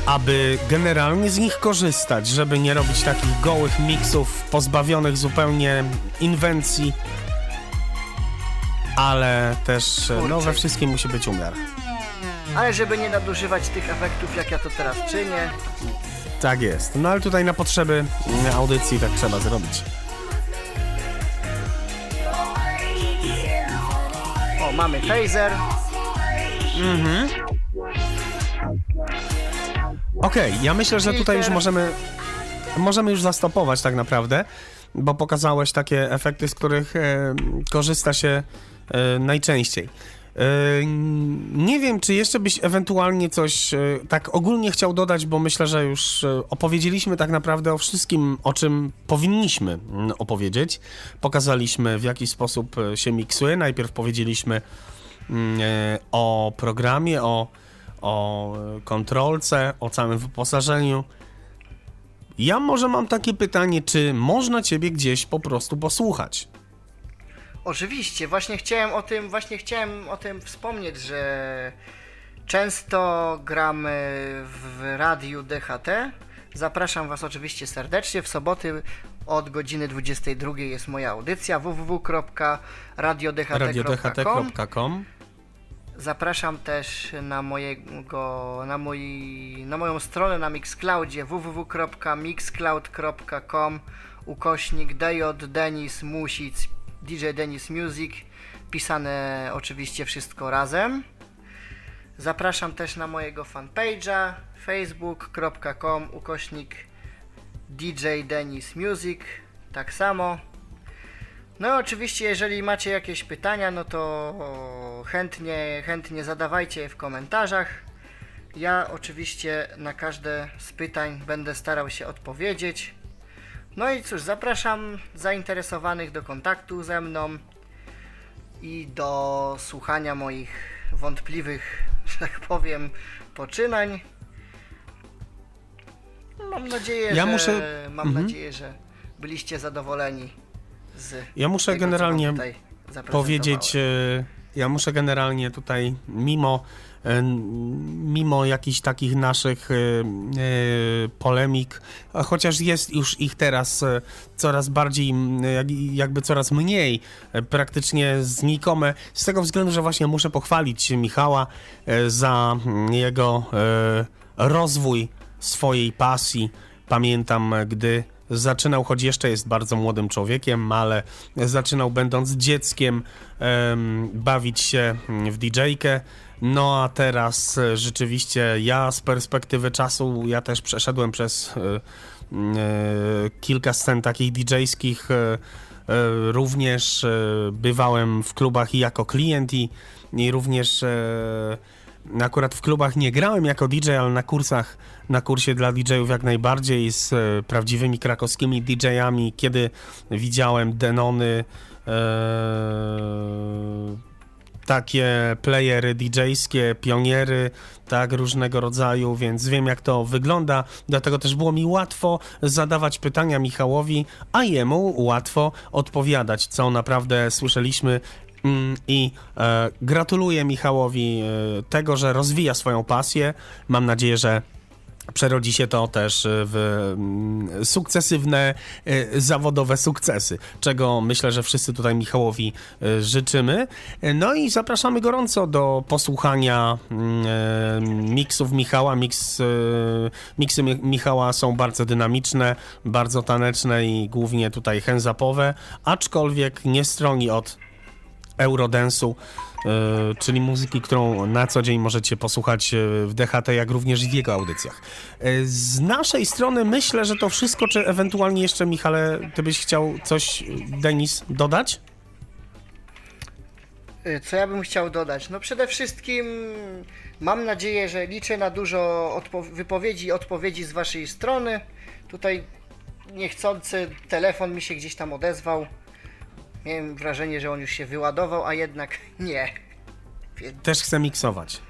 aby generalnie z nich korzystać, żeby nie robić takich gołych miksów, pozbawionych zupełnie inwencji, ale też e, no, we wszystkim musi być umiar. Ale żeby nie nadużywać tych efektów, jak ja to teraz czynię, Tak jest. No ale tutaj na potrzeby mm, audycji tak trzeba zrobić. o, mamy phaser. Okej, ja myślę, że tutaj już możemy, możemy już zastopować tak naprawdę, bo pokazałeś takie efekty, z których e, korzysta się e, najczęściej. E, nie wiem, czy jeszcze byś ewentualnie coś e, tak ogólnie chciał dodać, bo myślę, że już e, opowiedzieliśmy tak naprawdę o wszystkim, o czym powinniśmy mm, opowiedzieć. Pokazaliśmy, w jaki sposób e, się miksuje. Najpierw powiedzieliśmy mm, o programie, o, o kontrolce, o całym wyposażeniu. Ja może mam takie pytanie, czy można ciebie gdzieś po prostu posłuchać? Oczywiście, właśnie chciałem o tym, właśnie chciałem o tym wspomnieć, że często gramy w radiu DHT. Zapraszam Was oczywiście serdecznie. W soboty od godziny 22 jest moja audycja www.radiodht.com radiodht.com Zapraszam też na mojego, na, na moją stronę na Mixcloudzie www.mixcloud.com ukośnik DJ Denis Music DJ Denis Music pisane oczywiście wszystko razem. Zapraszam też na mojego fanpage'a facebook.com ukośnik DJ Denis Music tak samo. No i oczywiście, jeżeli macie jakieś pytania, no to chętnie, chętnie zadawajcie je w komentarzach. Ja oczywiście na każde z pytań będę starał się odpowiedzieć. No i cóż, zapraszam zainteresowanych do kontaktu ze mną i do słuchania moich wątpliwych, że tak powiem, poczynań. Mam nadzieję, Ja że muszę- mam Mhm. nadzieję, że byliście zadowoleni z Ja muszę tego, generalnie powiedzieć, e, ja muszę generalnie tutaj, mimo, e, mimo jakichś takich naszych e, polemik, a chociaż jest już ich teraz coraz bardziej, jakby coraz mniej, praktycznie znikome, z tego względu, że właśnie muszę pochwalić Michała za mm, jego rozwój swojej pasji. Pamiętam, gdy zaczynał, choć jeszcze jest bardzo młodym człowiekiem, ale zaczynał będąc dzieckiem em, bawić się w DJ-kę. No a teraz e, rzeczywiście ja z perspektywy czasu, ja też przeszedłem przez e, e, kilka scen takich DJ-skich. E, również bywałem w klubach i jako klient i, i również Akurat w klubach nie grałem jako DJ, ale na kursach, na kursie dla DJ-ów jak najbardziej z e, prawdziwymi krakowskimi DJ-ami, kiedy widziałem Denony, e, takie playery DJ-skie, pioniery, tak, różnego rodzaju, więc wiem jak to wygląda, dlatego też było mi łatwo zadawać pytania Michałowi, a jemu łatwo odpowiadać, co naprawdę słyszeliśmy I e, gratuluję Michałowi e, tego, że rozwija swoją pasję. Mam nadzieję, że przerodzi się to też w mm, sukcesywne, e, zawodowe sukcesy, czego myślę, że wszyscy tutaj Michałowi e, życzymy. No i zapraszamy gorąco do posłuchania mm, miksów Michała. Miks, miksy Mi- Michała są bardzo dynamiczne, bardzo taneczne i głównie tutaj hands-upowe, aczkolwiek nie stroni od Eurodance'u, e, czyli muzyki, którą na co dzień możecie posłuchać e, w DHT, jak również w jego audycjach. E, Z naszej strony myślę, że to wszystko, czy ewentualnie jeszcze, Michale, ty byś chciał coś, Denis, dodać? Co ja bym chciał dodać? No przede wszystkim mam nadzieję, że liczę na dużo odpo- wypowiedzi i odpowiedzi z waszej strony. Tutaj niechcący telefon mi się gdzieś tam odezwał. Miałem wrażenie, że on już się wyładował, a jednak nie. Też chcę miksować.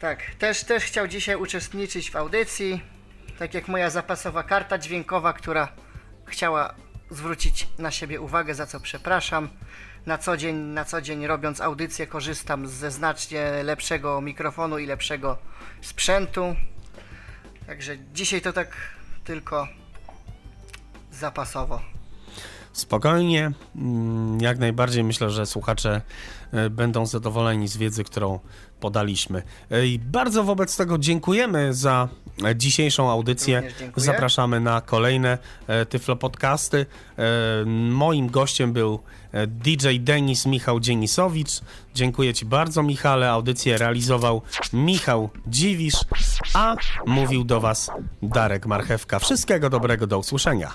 Tak, też, też chciał dzisiaj uczestniczyć w audycji. Tak jak moja zapasowa karta dźwiękowa, która chciała zwrócić na siebie uwagę, za co przepraszam. Na co dzień, na co dzień robiąc audycję korzystam ze znacznie lepszego mikrofonu i lepszego sprzętu. Także dzisiaj to tak tylko zapasowo. Spokojnie, mm, jak najbardziej myślę, że słuchacze e, będą zadowoleni z wiedzy, którą podaliśmy. E, I bardzo wobec tego dziękujemy za e, dzisiejszą audycję. Zapraszamy na kolejne Tyflo Podcasty. Moim gościem był DJ Denis Michał Dzienisowicz. Dziękuję Ci bardzo, Michale. Audycję realizował Michał Dziwisz, a mówił do Was Darek Marchewka. Wszystkiego dobrego, do usłyszenia.